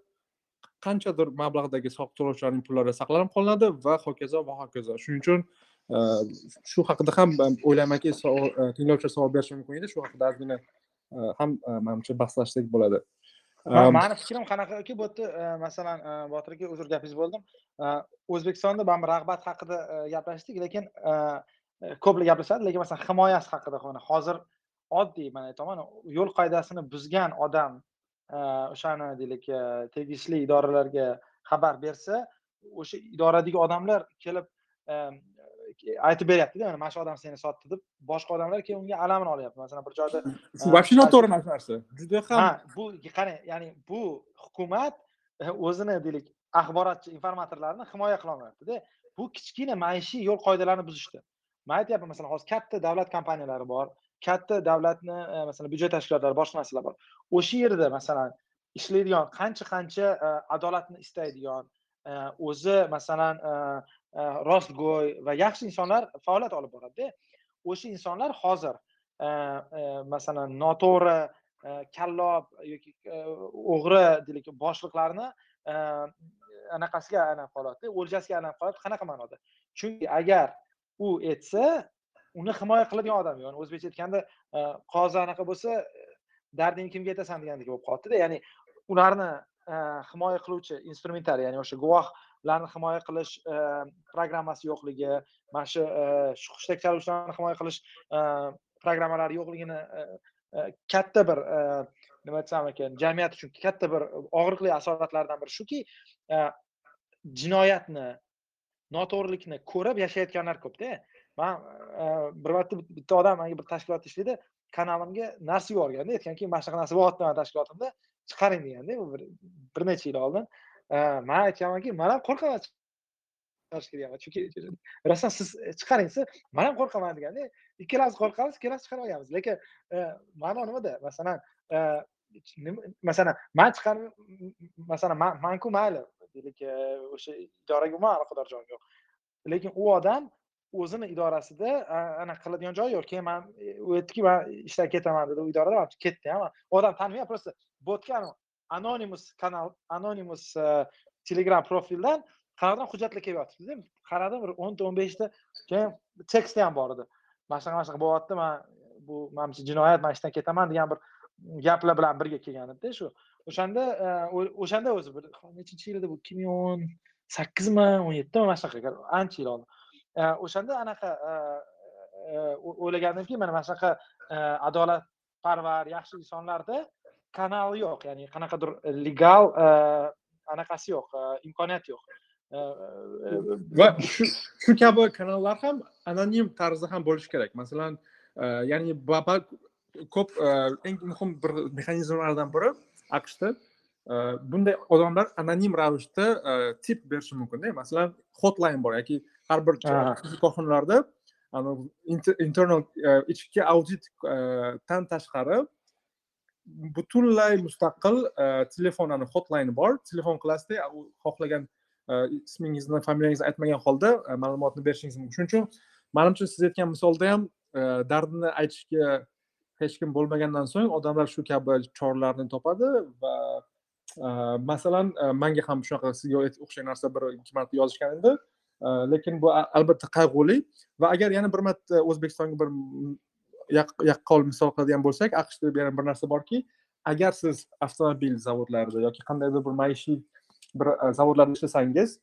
qanchadir mablag'dagi soliq to'lovchilarning pullari saqlanib qolinadi va hokazo va hokazo. Shuning uchun shu haqida ham o'ylaymanki tinglovchilar savol berishi mumkin edi shu haqida ozgina ham manimcha bahslashsak bo'ladi mani fikrim qanaqaki bu yerda masalan botir aka uzr gapingizni bo'ldim o'zbekistonda baribir rag'bat haqida gaplashdik lekin ko'plar gaplashadi lekin masalan himoyasi haqida hozir oddiy man aytaman yo'l qoidasini buzgan odam o'shani deylik tegishli idoralarga xabar bersa o'sha idoradagi odamlar kelib aytib beryaptida mana shu odam seni sotdi deb boshqa odamlar keyin unga alamini olyapti. Masalan bir joyda <laughs> вообще noto'g'ri narsa. Juda ham bu qarang ya'ni bu hukumat o'zini deylik axborotchi informatorlarni himoya qilolmayaptida bu kichkina maishiy yo'l qoidalarini buzishdi. Man aytyapman masalan hozir katta davlat kompaniyalari bor katta davlatni masalan byudjet tashkilotlari boshqa narsalar bor. O'sha yerda masalan ishlaydigan qancha qancha adolatni istaydigan o'zi masalan E, rostgo'y va yaxshi insonlar faoliyat olib boradida. O'sha insonlar hozir e, e, masalan noto'g'ri kallob yoki o'g'ri deylik boshliqlarni anaqasiga aylanib qoladida o'ljasiga aylanib qoladi qanaqa ma'noda? Chunki agar u etsa uni himoya qiladigan odam yo'q o'zbekcha aytganda qozi anaqa bo'lsa dardingni kimga aytasan degandek bo'lib qolyaptida ya'ni ularni himoya qiluvchi instrumentariy ya'ni o'sha guvoh ularni himoya qilish e, programmasi yo'qligi mana shu e, hushtak chaluvchilarni himoya qilish e, programmalari yo'qligini katta bir nima desam ekan jamiyat uchun katta bir og'riqli asoratlardan biri shuki jinoyatni noto'g'rilikni ko'rib yashayotganlar ko'pda. Man bir marta bitta odam manga bir tashkilotda ishlaydi kanalimga narsa yuborganda aytganki mana shunaqa narsa bo'lyapti mani tashkilotimda. Chiqaring deganda bu bir necha yil oldin man aytganmanki man ham qo'rqaman chiqarishga deganman chunki rostdan siz e, chiqaring siz man ham qo'rqaman deganda ikkalamiz qo'rqamiz ikkalamiz chiqarib olganmiz lekin e, ma'no nimada? Masalan e, masalan man chiqar masalan manku mayli deylik o'sha idoraga umuman aloqador joyim yo'q. Lekin u odam o'zini idorasida anaqa qiladigan joyi yo'q. Keyin man u aytdiki man ishdan ketaman dedi. U idoradan ketdi ham odam tanimayman просто botga anonimus kanal anonimus e, telegram profildan qayerdan hujjatlar kelib qaradim bir o'nta o'n beshta keyin teksti ham bor edi. Mana shunaqa mana shunaqa bo'lyapti man bu manimcha jinoyat man ishdan ketaman degan bir gaplar bilan birga kelgan edida shu. O'shanda e, o'shanda o'zi bir nechinchi yil edi bu ikki ming o'n sakkizmi o'n yettimi mana shunaqa ancha yil oldin e, o'shanda anaqa o'ylaganimki mana mana shunaqa adolatparvar yaxshi insonlarda kanal yo'q ya'ni qanaqadir legal anaqasi yo'q imkoniyat yo'q. Va shu shu kabi kanallar ham anonim tarzda ham bo'lishi kerak. Masalan ya'ni ko'p eng muhim bir mexanizmlardan biri aqshda bunday odamlar anonim ravishda tip berishi mumkinda. Masalan hotline bor yoki har bir korxonalarda internal ichki auditdan tashqari butunlay mustaqil e, telefon hotline bor. Telefon qilasizda u xohlagan e, ismingizni familiyangizni aytmagan holda e, ma'lumotni berishingiz mumkin. Shuning uchun manimcha siz aytgan misolda ham dardini aytishga hech kim bo'lmagandan so'ng odamlar shu kabi choralarni topadi va masalan manga ham shunaqa sizga o'xshagan narsa bir ikki marta yozishgan edi. Lekin bu albatta qayg'uli va agar yana bir marta o'zbekistonga bir yaqqol misol qiladigan bo'lsak aqshda yana bir narsa borki agar siz avtomobil zavodlarida yoki qandaydir bir maishiy bir zavodlarda ishlasangiz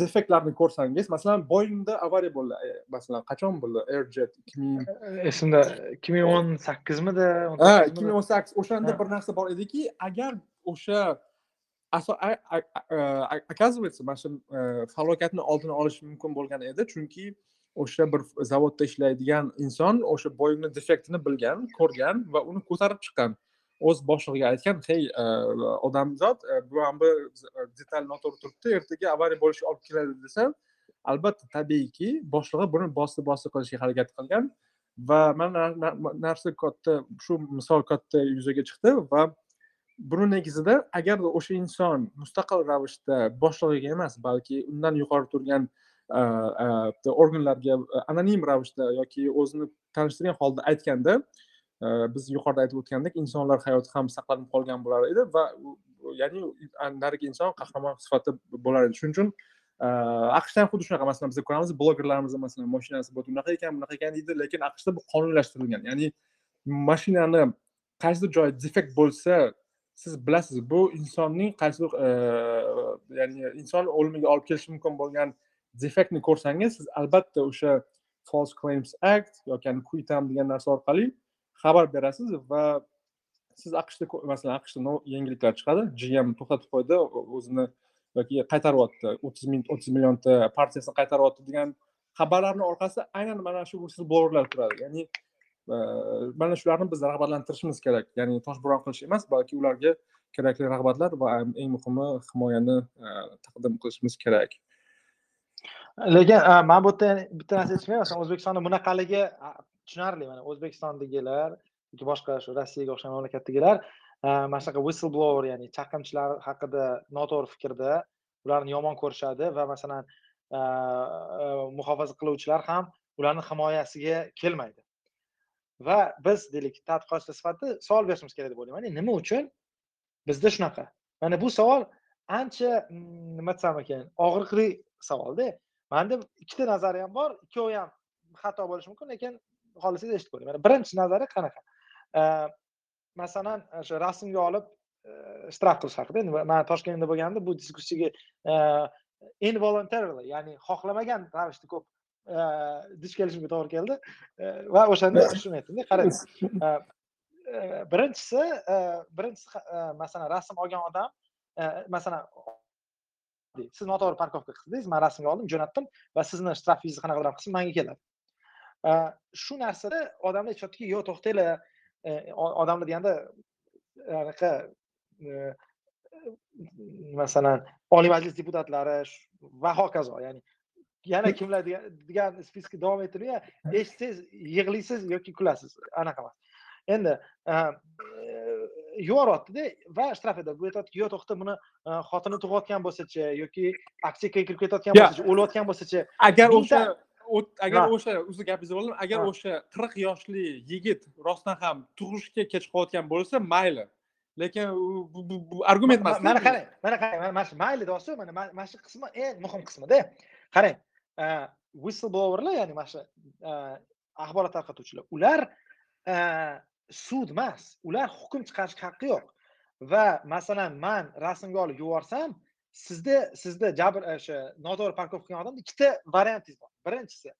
defektlarni ko'rsangiz masalan boingda avariya bo'ldi masalan qachon bo'ldi airjet ikki ming esimda ikki ming o'n sakkizmidi ha ikki ming o'n sakkiz o'shanda bir narsa bor ediki agar o'sha оказывается mana shu falokatni oldini olish mumkin bo'lgan edi chunki o'sha bir zavodda ishlaydigan inson o'sha boyingni defektini bilgan ko'rgan va uni ko'tarib chiqqan. O'z boshlig'iga aytgan hey e, odamzod e, bu bu e, detal noto'g'ri turibdi ertaga avariya bo'lishi olib keladi desa albatta tabiiyki boshlig'i buni bosdi bosdi qilishga harakat qilgan va mana narsa katta shu misol katta yuzaga chiqdi va buni negizida agarda o'sha inson mustaqil ravishda boshlig'iga emas balki undan yuqori turgan organlarga anonim ravishda yoki o'zini tanishtirgan holda aytganda biz yuqorida aytib o'tgandek insonlar hayoti ham saqlanib qolgan bo'lar edi va ya'ni narigi inson qahramon sifatida bo'lar edi shuning uchun aqshda ham xuddi shunaqa masalan biz ko'ramiz blogerlarimizni masalan mashinasi bo'ldi unaqa ekan bunaqa ekan deydi lekin aqshda bu qonunlashtirilgan ya'ni mashinani qaysidir joyi defekt bo'lsa siz bilasiz bu insonning qaysidir ya'ni inson o'limiga olib kelishi mumkin bo'lgan defektni ko'rsangiz siz albatta o'sha false claims act yoki quitam degan narsa orqali xabar berasiz va siz aqshda masalan aqshda yangiliklar chiqadi gm to'xtatib qo'ydi o'zini yoki qaytaryapti o'ttiz ming o'ttiz millionta partiyasini qaytaryapti degan xabarlarni orqasida aynan mana shu blogerlar turadi. Ya'ni e, mana shularni biz rag'batlantirishimiz kerak. Ya'ni toshbo'ron qilish emas balki ularga kerakli rag'batlar va eng muhimi himoyani e, taqdim qilishimiz kerak. Lekin man bu yerda bitta narsa aytishim masalan o'zbekistonda bunaqaligi tushunarli mana o'zbekistondagilar yoki boshqa shu rossiyaga o'xshagan mamlakatdagilar mana shunaqa whistleblower ya'ni chaqimchilar haqida noto'g'ri fikrda ularni yomon ko'rishadi va masalan muhofaza qiluvchilar ham ularni himoyasiga kelmaydi. Va biz deylik tadqiqotchi sifatida savol berishimiz kerak deb o'ylayman. Nima uchun bizda shunaqa? Mana bu savol ancha mm, nima desam ekan og'riqli savolda. Manda ikkita nazariyam bor. Ikkovi ham xato bo'lishi mumkin lekin xohlasangiz eshitib ko'ring. Mana birinchi nazariya qanaqa? Masalan e, o'sha rasmga olib e, shtraf qilish haqida. Endi man toshkentda bo'lganimda bu diskussiyaga e, involuntarily ya'ni xohlamagan ravishda ko'p duch kelishimga to'g'ri keldi. Va o'shanda shuni aytdimda qarang birinchisi birinchisi masalan rasm olgan odam masalan siz noto'g'ri parkovka qildingiz man rasmga oldim jo'natdim va sizni shtrafingizni qanaqadir qilsin manga keladi. Shu narsada odamlar aytishyaptiki yo'q to'xtanglar odamlar deganda anaqa masalan oliy majlis deputatlari va hokazo ya'ni yana kimlar degan spiski davom ettirib eshitsangiz yig'laysiz yoki kulasiz anaqa emas. Endi yuboryaptida va shtraf bu aytyaptiki yo'q to'xta buni xotini tug'ayotgan bo'lsachi yoki aktiyakaga kirib ketayotgan bo'lsachi o'layotgan bo'lsachi agar o'sha agar o'sha o'zi gapingizni bo'ldim agar o'sha qirq yoshli yigit rostdan ham tug'ishga kech qolayotgan bo'lsa mayli. Lekin bu argument emas mana qarang mana qarang mana shu mayli deyapsiz mana mana shu qismi eng muhim qismida. Qarang whistleblowerlar ya'ni mana shu axborot tarqatuvchilar ular sud emas. Ular hukm chiqarishga haqqi yo'q. Va masalan man rasmga olib yuborsam sizda sizda jabr e, o'sha noto'g'ri parkovka qilgan odamda ikkita variantingiz bor. Birinchisi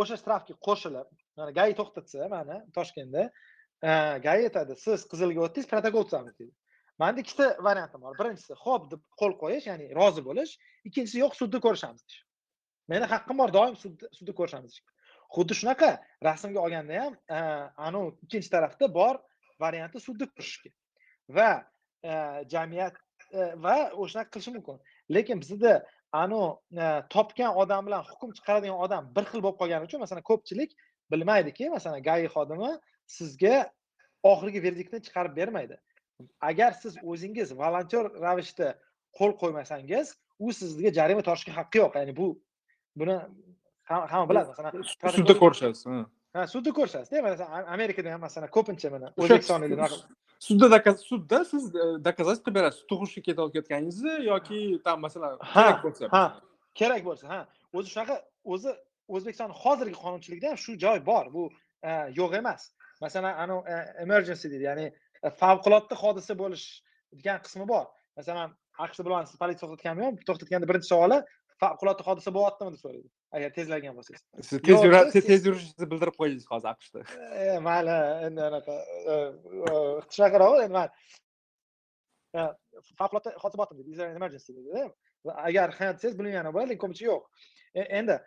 o'sha shtrafga qo'shilib mana gai to'xtatsa mani toshkentda e, gai aytadi siz qizilga o'tdingiz protokol tuzamiz deydi manda ikkita variantim bor. Birinchisi ho'p deb qo'l qo'yish ya'ni rozi bo'lish. Ikkinchisi yo'q sudda ko'rishamiz deyish. Meni haqqim bor doim sudda ko'rishamiz deyish. Xuddi shunaqa rasmga olganda ham e, anavi ikkinchi tarafda bor varianti sudda ko'rishishga va e, jamiyat e, va o'shanaqa qilishi mumkin. Lekin bizda anavi topgan odam bilan hukm chiqaradigan odam bir xil bo'lib qolgani uchun masalan ko'pchilik bilmaydiki masalan gai xodimi sizga oxirgi verdiktni chiqarib bermaydi. Agar siz o'zingiz volontyor ravishda qo'l qo'ymasangiz u sizga jarima tortishga haqqi yo'q. Ya'ni bu buni hamma biladi masalan sudda ko'rishasiz ha. Sudda ko'rishasizda masalan amerikada ham masalan ko'pincha mana o'zbekistonda sudda sudda siz e, доказательство qilib berasiz tug'ishga ketayotganingizni yoki там masalan kerak bo'lsa ha kerak bo'lsa ha. O'zi shunaqa o'zi o'zbekiston hozirgi qonunchilikda ham shu joy bor. Bu e, yo'q emas. Masalan anavi e, emergency deydi ya'ni e, favqulodda hodisa bo'lish degan qismi bor. Masalan aqshda bilasiz politsiya to'xtatganmi to'xtatganda birinchi savoli favqulodda hodisa bo'lyaptimi deb so'raydi agar tezlagan bo'lsangiz siz tez yurasiz tez yurishingizni bildirib qo'ydingiz hozir aqshda mayli endi anaqa shunaqaroq endi man favqulodda hodisa bo'lyaptimi deydi emergency deydi agar ha desangiz bilmagani bo'ladi lekin ko'pincha yo'q endi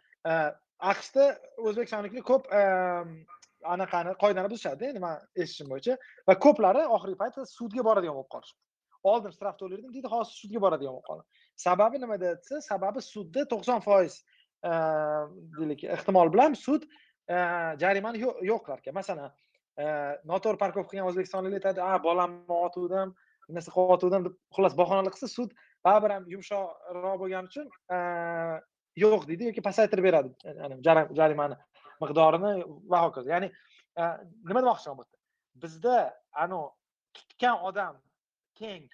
aqshda o'zbekistonliklar ko'p anaqani qoidani buzishadi endi man eshitishim bo'yicha va ko'plari oxirgi paytda sudga boradigan bo'lib qolishibdi oldin shtraf to'lardim deydi hozir sudga boradigan bo'lib qoldi sababi nimada desa sababi sudda to'qson foiz deylik ehtimol bilan sud jarimani yo'q qilar ekan masalan noto'g'ri parkovka qilgan o'zbekistonliklar aytadi a bolamni otuvdim nimasi narsa qilib deb xullas bahonalar qilsa sud baribir ham yumshoqroq bo'lgani uchun yo'q deydi yoki pasaytirib beradi jarimani miqdorini va hokazo. Ya'ni nima demoqchiman bu yerda? Bizda anavi tutgan odam keng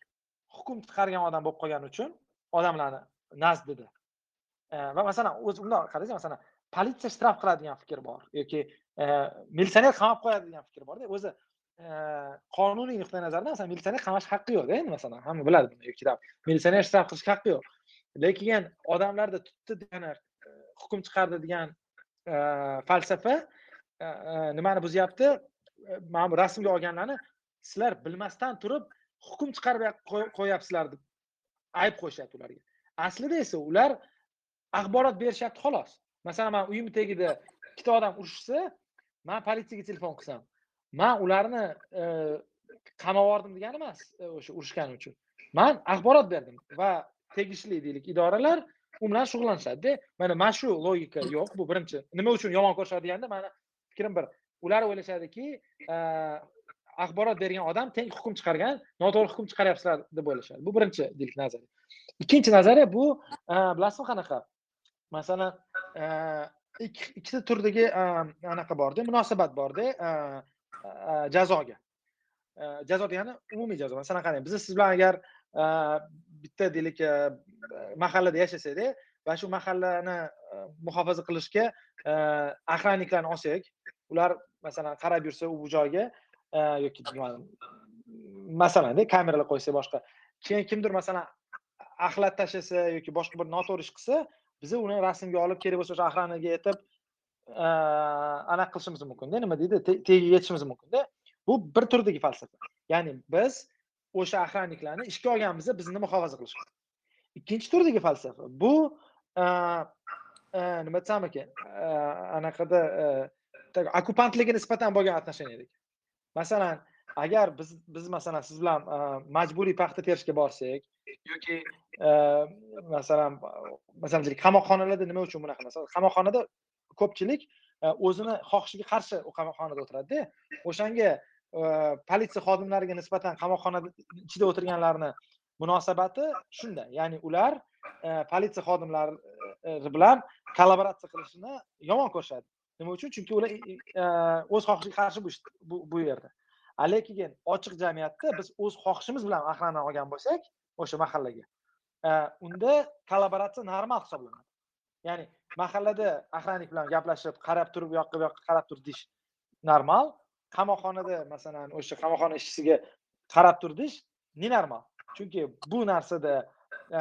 hukm chiqargan odam bo'lib qolgani uchun odamlarni nazdida va masalan o'zi bundoq qaraysiz masalan politsiya shtraf qiladigan fikr bor yoki militsioner qamab qo'yadi degan fikr borda o'zi qonuniy nuqtai nazardan masalan militsioner qamash haqqi yo'qda endi masalan hamma biladi buni yoki militsioner shtraf qilish haqqi yo'q. Lekin odamlarni tutdi degani hukm chiqardi degan falsafa nimani buzyapti? Mana bu rasmga olganlarni sizlar bilmasdan turib hukm chiqarib qo'yyapsizlar deb ayb qo'yishyapti ularga. Aslida esa ular axborot berishyapti xolos. Masalan man uyimni tagida ikkita odam urushsa man politsiyaga telefon qilsam man ularni e, qamab yubordim degani emas e, o'sha urushgani uchun. Man axborot berdim va tegishli deylik idoralar u bilan shug'ullanishadida mana mana shu logika yo'q bu birinchi. Nima uchun yomon ko'rishadi deganda mani fikrim bir ular o'ylashadiki e, axborot bergan odam teng hukm chiqargan noto'g'ri hukm chiqaryapsizlar deb o'ylashadi. Bu birinchi deylik nazariya. Ikkinchi nazariya bu bilasizmi qanaqa? Masalan ikkita turdagi anaqa borda munosabat borda jazoga. Jazo degani umumiy jazo. Masalan qarang biz siz bilan agar bitta deylik mahallada yashasakda va shu mahallani muhofaza qilishga охранникlarni olsak ular masalan qarab yursa u joyga yoki masalanda kameralar qo'ysa boshqa. Keyin kimdir masalan axlat tashlasa yoki boshqa bir noto'g'ri ish qilsa biza uni rasmga olib kerak bo'lsa o'sha охранаga aytib anaqa qilishimiz mumkinda. Nima deydi? Tagiga yetishimiz mumkinda. Bu bir turdagi falsafa. Ya'ni biz o'sha охранникlarni ishga olganmiz bizni muhofaza qilish ikkinchi turdagi falsafa bu nima desam ekan anaqada okupantlarga nisbatan bo'lgan отношениядagi masalan agar biz biz masalan siz bilan majburiy paxta terishga borsak yoki e, masalan masalan deylik qamoqxonalarda nima uchun bunaqa? Masalan qamoqxonada ko'pchilik e, o'zini xohishiga qarshi qamoqxonada o'tiradida o'shanga e, politsiya xodimlariga nisbatan qamoqxona ichida o'tirganlarni munosabati shunda. Ya'ni ular politsiya xodimlari bilan kollaboratsiya qilishini yomon ko'rishadi. Nima uchun? Chunki ular o'z xohishiga qarshi bu bu yerda. Lekin ochiq jamiyatda biz o'z xohishimiz bilan охрана olgan bo'lsak o'sha mahallaga. Unda kollaboratsiya normal hisoblanadi. Ya'ni mahallada охранник bilan gaplashib qarab turib u yoqqa bu yoqqa qarab tur deyish normal. Qamoqxonada masalan o'sha qamoqxona ishchisiga qarab tur deyish nenormal chunki bu narsada e,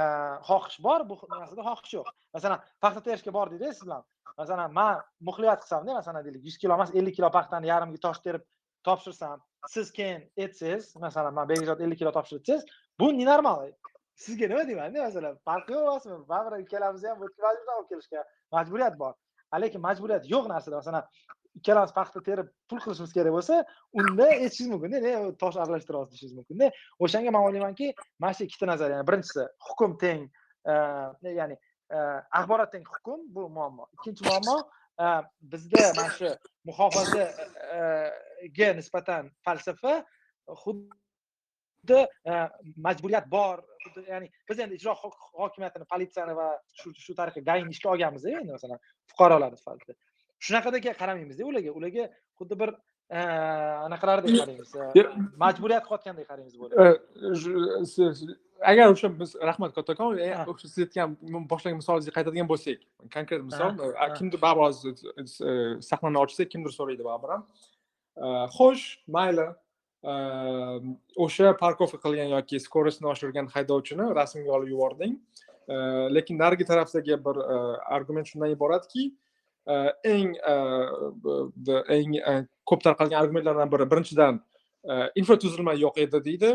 xohish bor bu narsada xohish yo'q. Masalan paxta terishga bordikda siz bilan masalan man muxliyat qilsamda masalan deylik yuz kilo emas ellik kilo paxtani yarimga tosh terib topshirsam siz keyin aytsangiz masalan man begzod ellik kilo topshir desangiz bu normal sizga nima deymanda masalan farqi yo'q emasmi baribir ikkalamizni ham bu olib kelishga majburiyat bor. Lekin majburiyat yo'q narsada masalan ikkalamiz paxta terib pul qilishimiz kerak bo'lsa unda aytishingiz mumkinda tosh aralashtirasiz deyishingiz mumkinda. O'shanga man o'ylaymanki mana shu ikkita nazariya birinchisi hukm teng ya'ni axborot teng hukm bu muammo. Ikkinchi muammo bizda mana shu muhofazaga nisbatan falsafa xuddi majburiyat bor ya'ni biz endi ijro hokimiyatini politsiyani va shu shu tariqa gaini ishga olganmiz endi masalan fuqarolarni sifatida. Shunaqadek qaramaymizda ularga ularga xuddi bir anaqalardek qaraymiz majburiyat qilayotgandek qaraymiz agar o'sha biz rahmat kattakon o'sha siz aytgan boshlagan misolingizga qaytadigan bo'lsak konkret misol kimdir baribir hozir sahnani ochsak kimdir so'raydi baribir ham xo'sh mayli Ehm, o'sha parkovka qilgan yoki скоростni oshirgan haydovchini rasmga olib yubording. Ehm, lekin narigi tarafdagi bir e, argument shundan iboratki e, eng e, eng ko'p tarqalgan argumentlardan biri birinchidan infratuzilma yo'q edi deydi.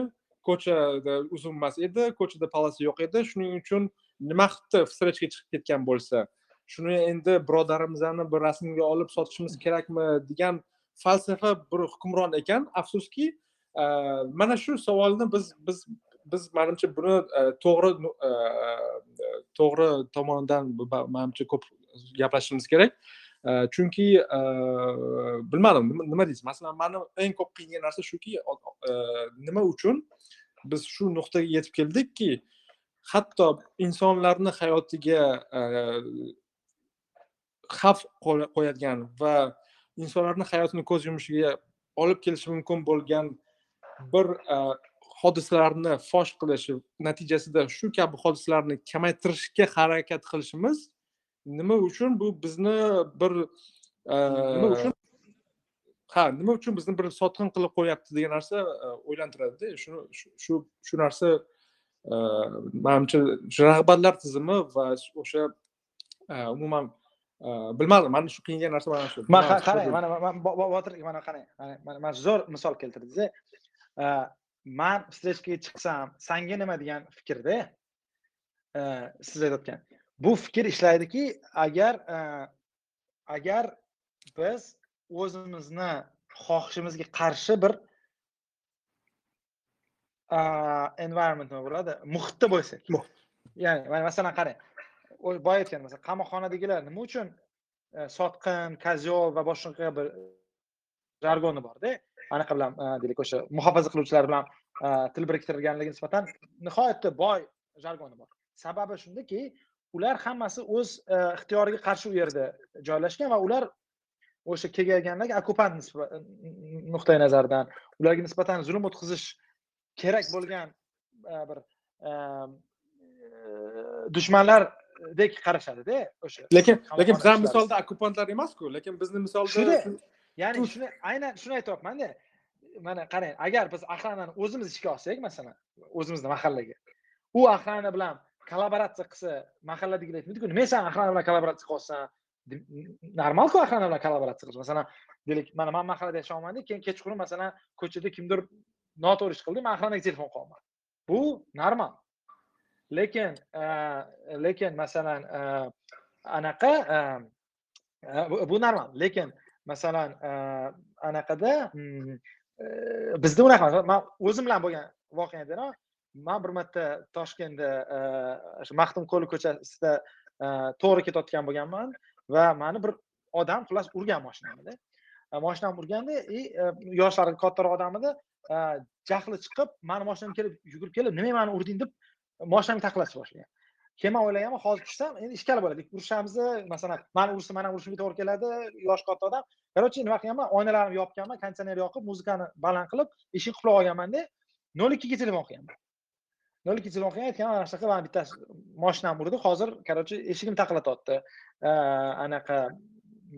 Ko'chada uzun emas edi ko'chada palasa yo'q edi. Shuning uchun nima qilibdi встречаga chiqib ketgan bo'lsa shuni endi birodarimizni bir rasmga olib sotishimiz kerakmi degan falsafa bir hukmron ekan. Afsuski e, mana shu savolni biz biz biz manimcha buni e, to'g'ri e, to'g'ri tomonidan manimcha ko'p gaplashishimiz kerak. Chunki bilmadim nima deysiz? Masalan mani eng ko'p qiynagan narsa shuki nima uchun biz shu nuqtaga yetib keldikki hatto insonlarni hayotiga xavf qo'yadigan va insonlarni hayotini ko'z yumishiga olib kelishi mumkin bo'lgan bir hodisalarni fosh qilish natijasida shu kabi hodisalarni kamaytirishga harakat qilishimiz nima uchun bu bizni bir nima uchun? Ha nima uchun bizni bir sotqin qilib qo'yapti degan narsa o'ylantiradida. Shuni shu shu narsa manimcha rag'batlar tizimi va o'sha umuman bilmadim mani shu qiynayotgan narsa mana shu man qarang mana botir mana qarang mana zo'r misol keltirdingiz man встречкаga chiqsam sanga nima degan fikrda siz aytayotgan. Bu fikr ishlaydiki agar agar biz o'zimizni xohishimizga qarshi bir environment nima bo'ladi? Muhitda bo'lsak. Ya'ni mana masalan qarang boya aytgan masalan qamoqxonadagilar nima uchun e, sotqin kozol va boshqa bir jargoni borda? Anaqa bilan e, deylik o'sha muhofaza qiluvchilar bilan e, til biriktirganligi nisbatan nihoyatda boy jargoni bor. Sababi shundaki ular hammasi o'z ixtiyoriga qarshi u yerda joylashgan va ular o'sha kelganlarga okupant nuqtai nazaridan ularga nisbatan zulm o'tkazish kerak bo'lgan bir dushmanlar dushmanlardek qarashadida o'sha lekin lekin bizani misolda okupantlar emasku lekin bizni misolda shuni ya'ni shuni aynan shuni aytyapmanda mana qarang agar biz охранani o'zimiz ishga olsak masalan o'zimizni mahallaga u охрана bilan kollaboratsiya qilsa mahalladagilar aytmaydiku nima san охрана bilan kollaboratsiya qilyapsan normalku охрана bilan kollaboratsiya qilish masalan deylik mana man mahallada yashayapmanda keyin kechqurun masalan ko'chada kimdir noto'g'ri ish qildi man охранаga telefon qilyapman bu normal lekin e, lekin masalan e, anaqa e, bu normal. Lekin masalan anaqada mm, bizda unaqa emas. Man o'zim bilan bo'lgan voqea aytaman man bir marta toshkentda o'sha maxtumquli ko'chasida to'g'ri ketayotgan bo'lganman va mani bir odam xullas urgan mashinamda. Mashinamni urganda и yoshlari kattaroq odam edi. Jahli chiqib mani mashinamga kelib yugurib kelib nimaga mani urding? deb moshinamga taqlashni boshlagan keyin man o'ylaganman hozir tushsam endi ishkal bo'ladi urishamiz masalan mani ursa mani urishimga to'g'ri keladi yoshi katta odam. Короче nima qilganman oynalarimni yopganman konditsioner yoqib muzikani baland qilib eshikni qulab olganmanda nol ikkiga telefon qilganman nol ikki telefon qilgan aytgan mana shunaqa mana bittasi moshinamni urdi hozir короче eshigimni taqillatyapti anaqa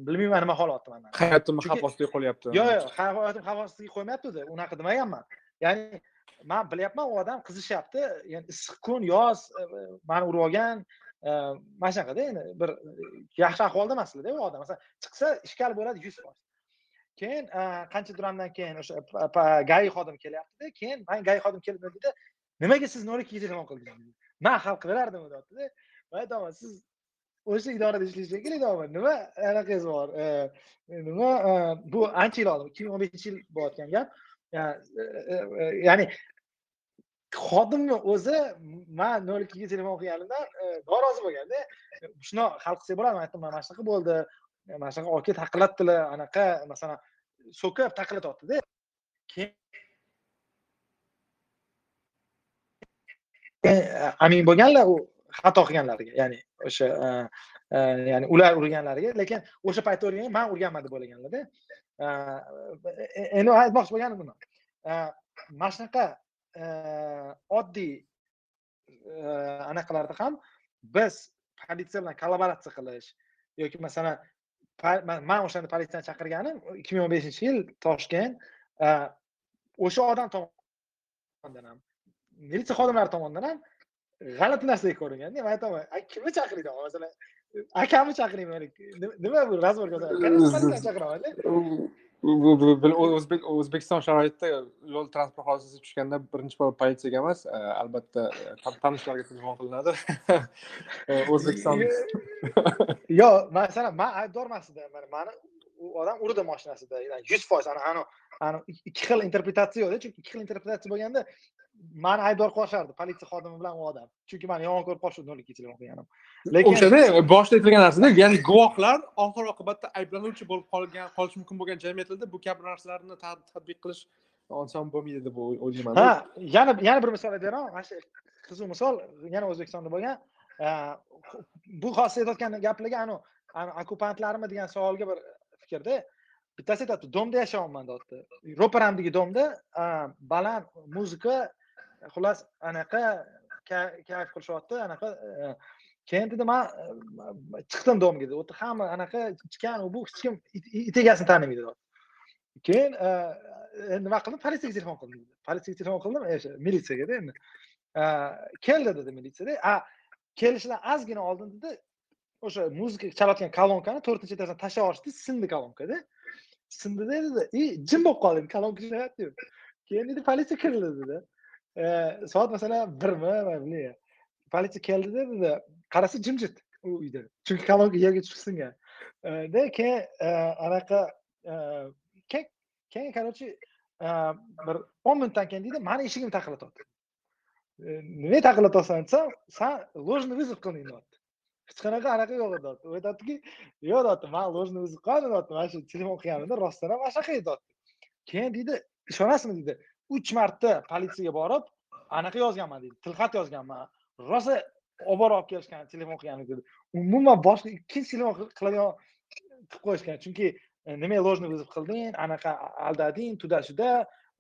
bilmayman nima holatda mana. Hayotim xavf ostiga qo'yyapti yo'q yo'q hayotim xavf ostiga qo'ymayapti unaqa demaganman ya'ni man bilyapman u odam qizishyapti yani issiq kun yoz e, e, mani urib olgan e, mana shunaqada endi bir yaxshi ahvolda emaslarda u odam. Masalan chiqsa ishkal bo'ladi yuz foiz. Keyin qancha duramdan keyin o'sha gai xodim kelyaptida keyin man gai xodim kelib deydida nimaga siz nol ikkiga telefon qildingiz man hal qilaverardim deyaptida. Man aytaman siz o'sha idorada ishlaysiz kerak deyapman nima anaqangiz bor? Nima bu ancha yil oldin ikki ming o'n beshinchi yil bo'layotgan gap. E, e, e, ya'ni xodimni o'zi man nol ikkiga telefon qilganimdan norozi bo'lganda shunaqa hal qilsak bo'ladi aytdim mana shunaqa bo'ldi. Mana shunaqa oki taqillatdilar anaqa masalan so'kib taqillatyaptida keyin amin bo'lganlar u xato qilganlariga ya'ni o'sha ya'ni ular urganlariga lekin o'sha paytda urgan man urganman deb o'ylaganlarda. Endi aytmoqchi bo'lganim buni mana shunaqa oddiy anaqalarda ham biz politsiya bilan kollaboratsiya qilish yoki masalan man o'shanda politsiyani chaqirganim ikki ming o'n beshinchi yil toshkent o'sha odam tomonidan ham militsiya xodimlari tomonidan ham g'alati narsaga ko'ringanda men aytaman kimni chaqiringlar masalan akamni chaqirayman nima bu razborga chaqiramanda o'zbekiston sharoitida yo'l transport hodisasi tushganda birinchi bor politsiyaga emas albatta tanishlarga telefon qilinadi. <laughs> O'zbekiston. Yo'q masalan man aybdor emas edi mani u odam urdi moshinasida yuz foiz ikki xil interpretatsiya yo'qda chunki ikki xil interpretatsiya bo'lganda mani aybdor qilishardi politsiya xodimi bilan u odam. Chunki mani yomon ko'rib qolishdi nol ikki telefon qilganim lekin o'shada boshida aytilgan narsada ya'ni guvohlar oxir oqibatda ayblanuvchi bo'lib qolgan qolishi mumkin bo'lgan jamiyatlarda bu kabi narsalarni tadbiq qilish oson bo'lmaydi deb o'ylayman ha yana yana bir misol aytaveraman mana shu qiziq misol yana o'zbekistonda bo'lgan. Bu hozir aytayotgan gaplarga anavi okupantlarmi degan savolga bir fikrda bittasi aytyapti domda yashayapman deyapti. Ro'paramdagi domda baland muzika xullas anaqa kayf qilishyapti anaqa e, keyin dedi man e, chiqdim domga dedi. U yerda hamma anaqa ichgan u bu hech kim it egasini tanimaydi keyin e, nima qildim? Politsiyaga telefon qildim politsiyaga telefon qildim o'sha militsiyagada endi. Keldi dedi militsiyada a kelishidan ozgina oldin dedi o'sha muzika chalayotgan kolonkani to'rtinchi etajdan tashlab yuborishdi sindi kolonkada sindi dedi и jim bo'lib qoldi kolonka keyin dedi politsiya kirdi dedi. Soat masalan birmi man bilmayman politsiya keldida dedi qarasa jimjit u uyda chunki kolonka yerga tushib singan keyin anaqa keyin короче bir o'n minutdan keyin deydi mani eshigimni taqillatyapti nima taqillatyapsan desam san ложный вызов qilding deyapti. Hech qanaqa anaqa yo'q deyapti. U aytyaptiki yo'q deyapti. Man ложный вызов qilmadim deyapti. Mana shu telefon qilganimda rostdan ham mana shunaqa edi deyapti. Keyin deydi ishonasizmi? deydi. Uch marta politsiyaga borib anaqa yozganman deydi tilxat yozganman. Rosa olib borib olib kelishgan telefon qilganim dedi. Umuman boshqa ikkinchi telefon qiladigan qilib qo'yishgan. Chunki e, nima ложный вызов qilding anaqa aldading tuda shuda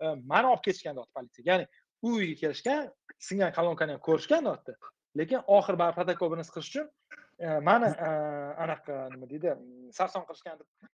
e, mani olib ketishgan deyapti politsiya. Ya'ni u uyga kelishgan singan kolonkani ham ko'rishgan deyapti lekin oxiri baribir protokol bilan siqish uchun e, mani anaqa nima deydi sarson qilishgan deb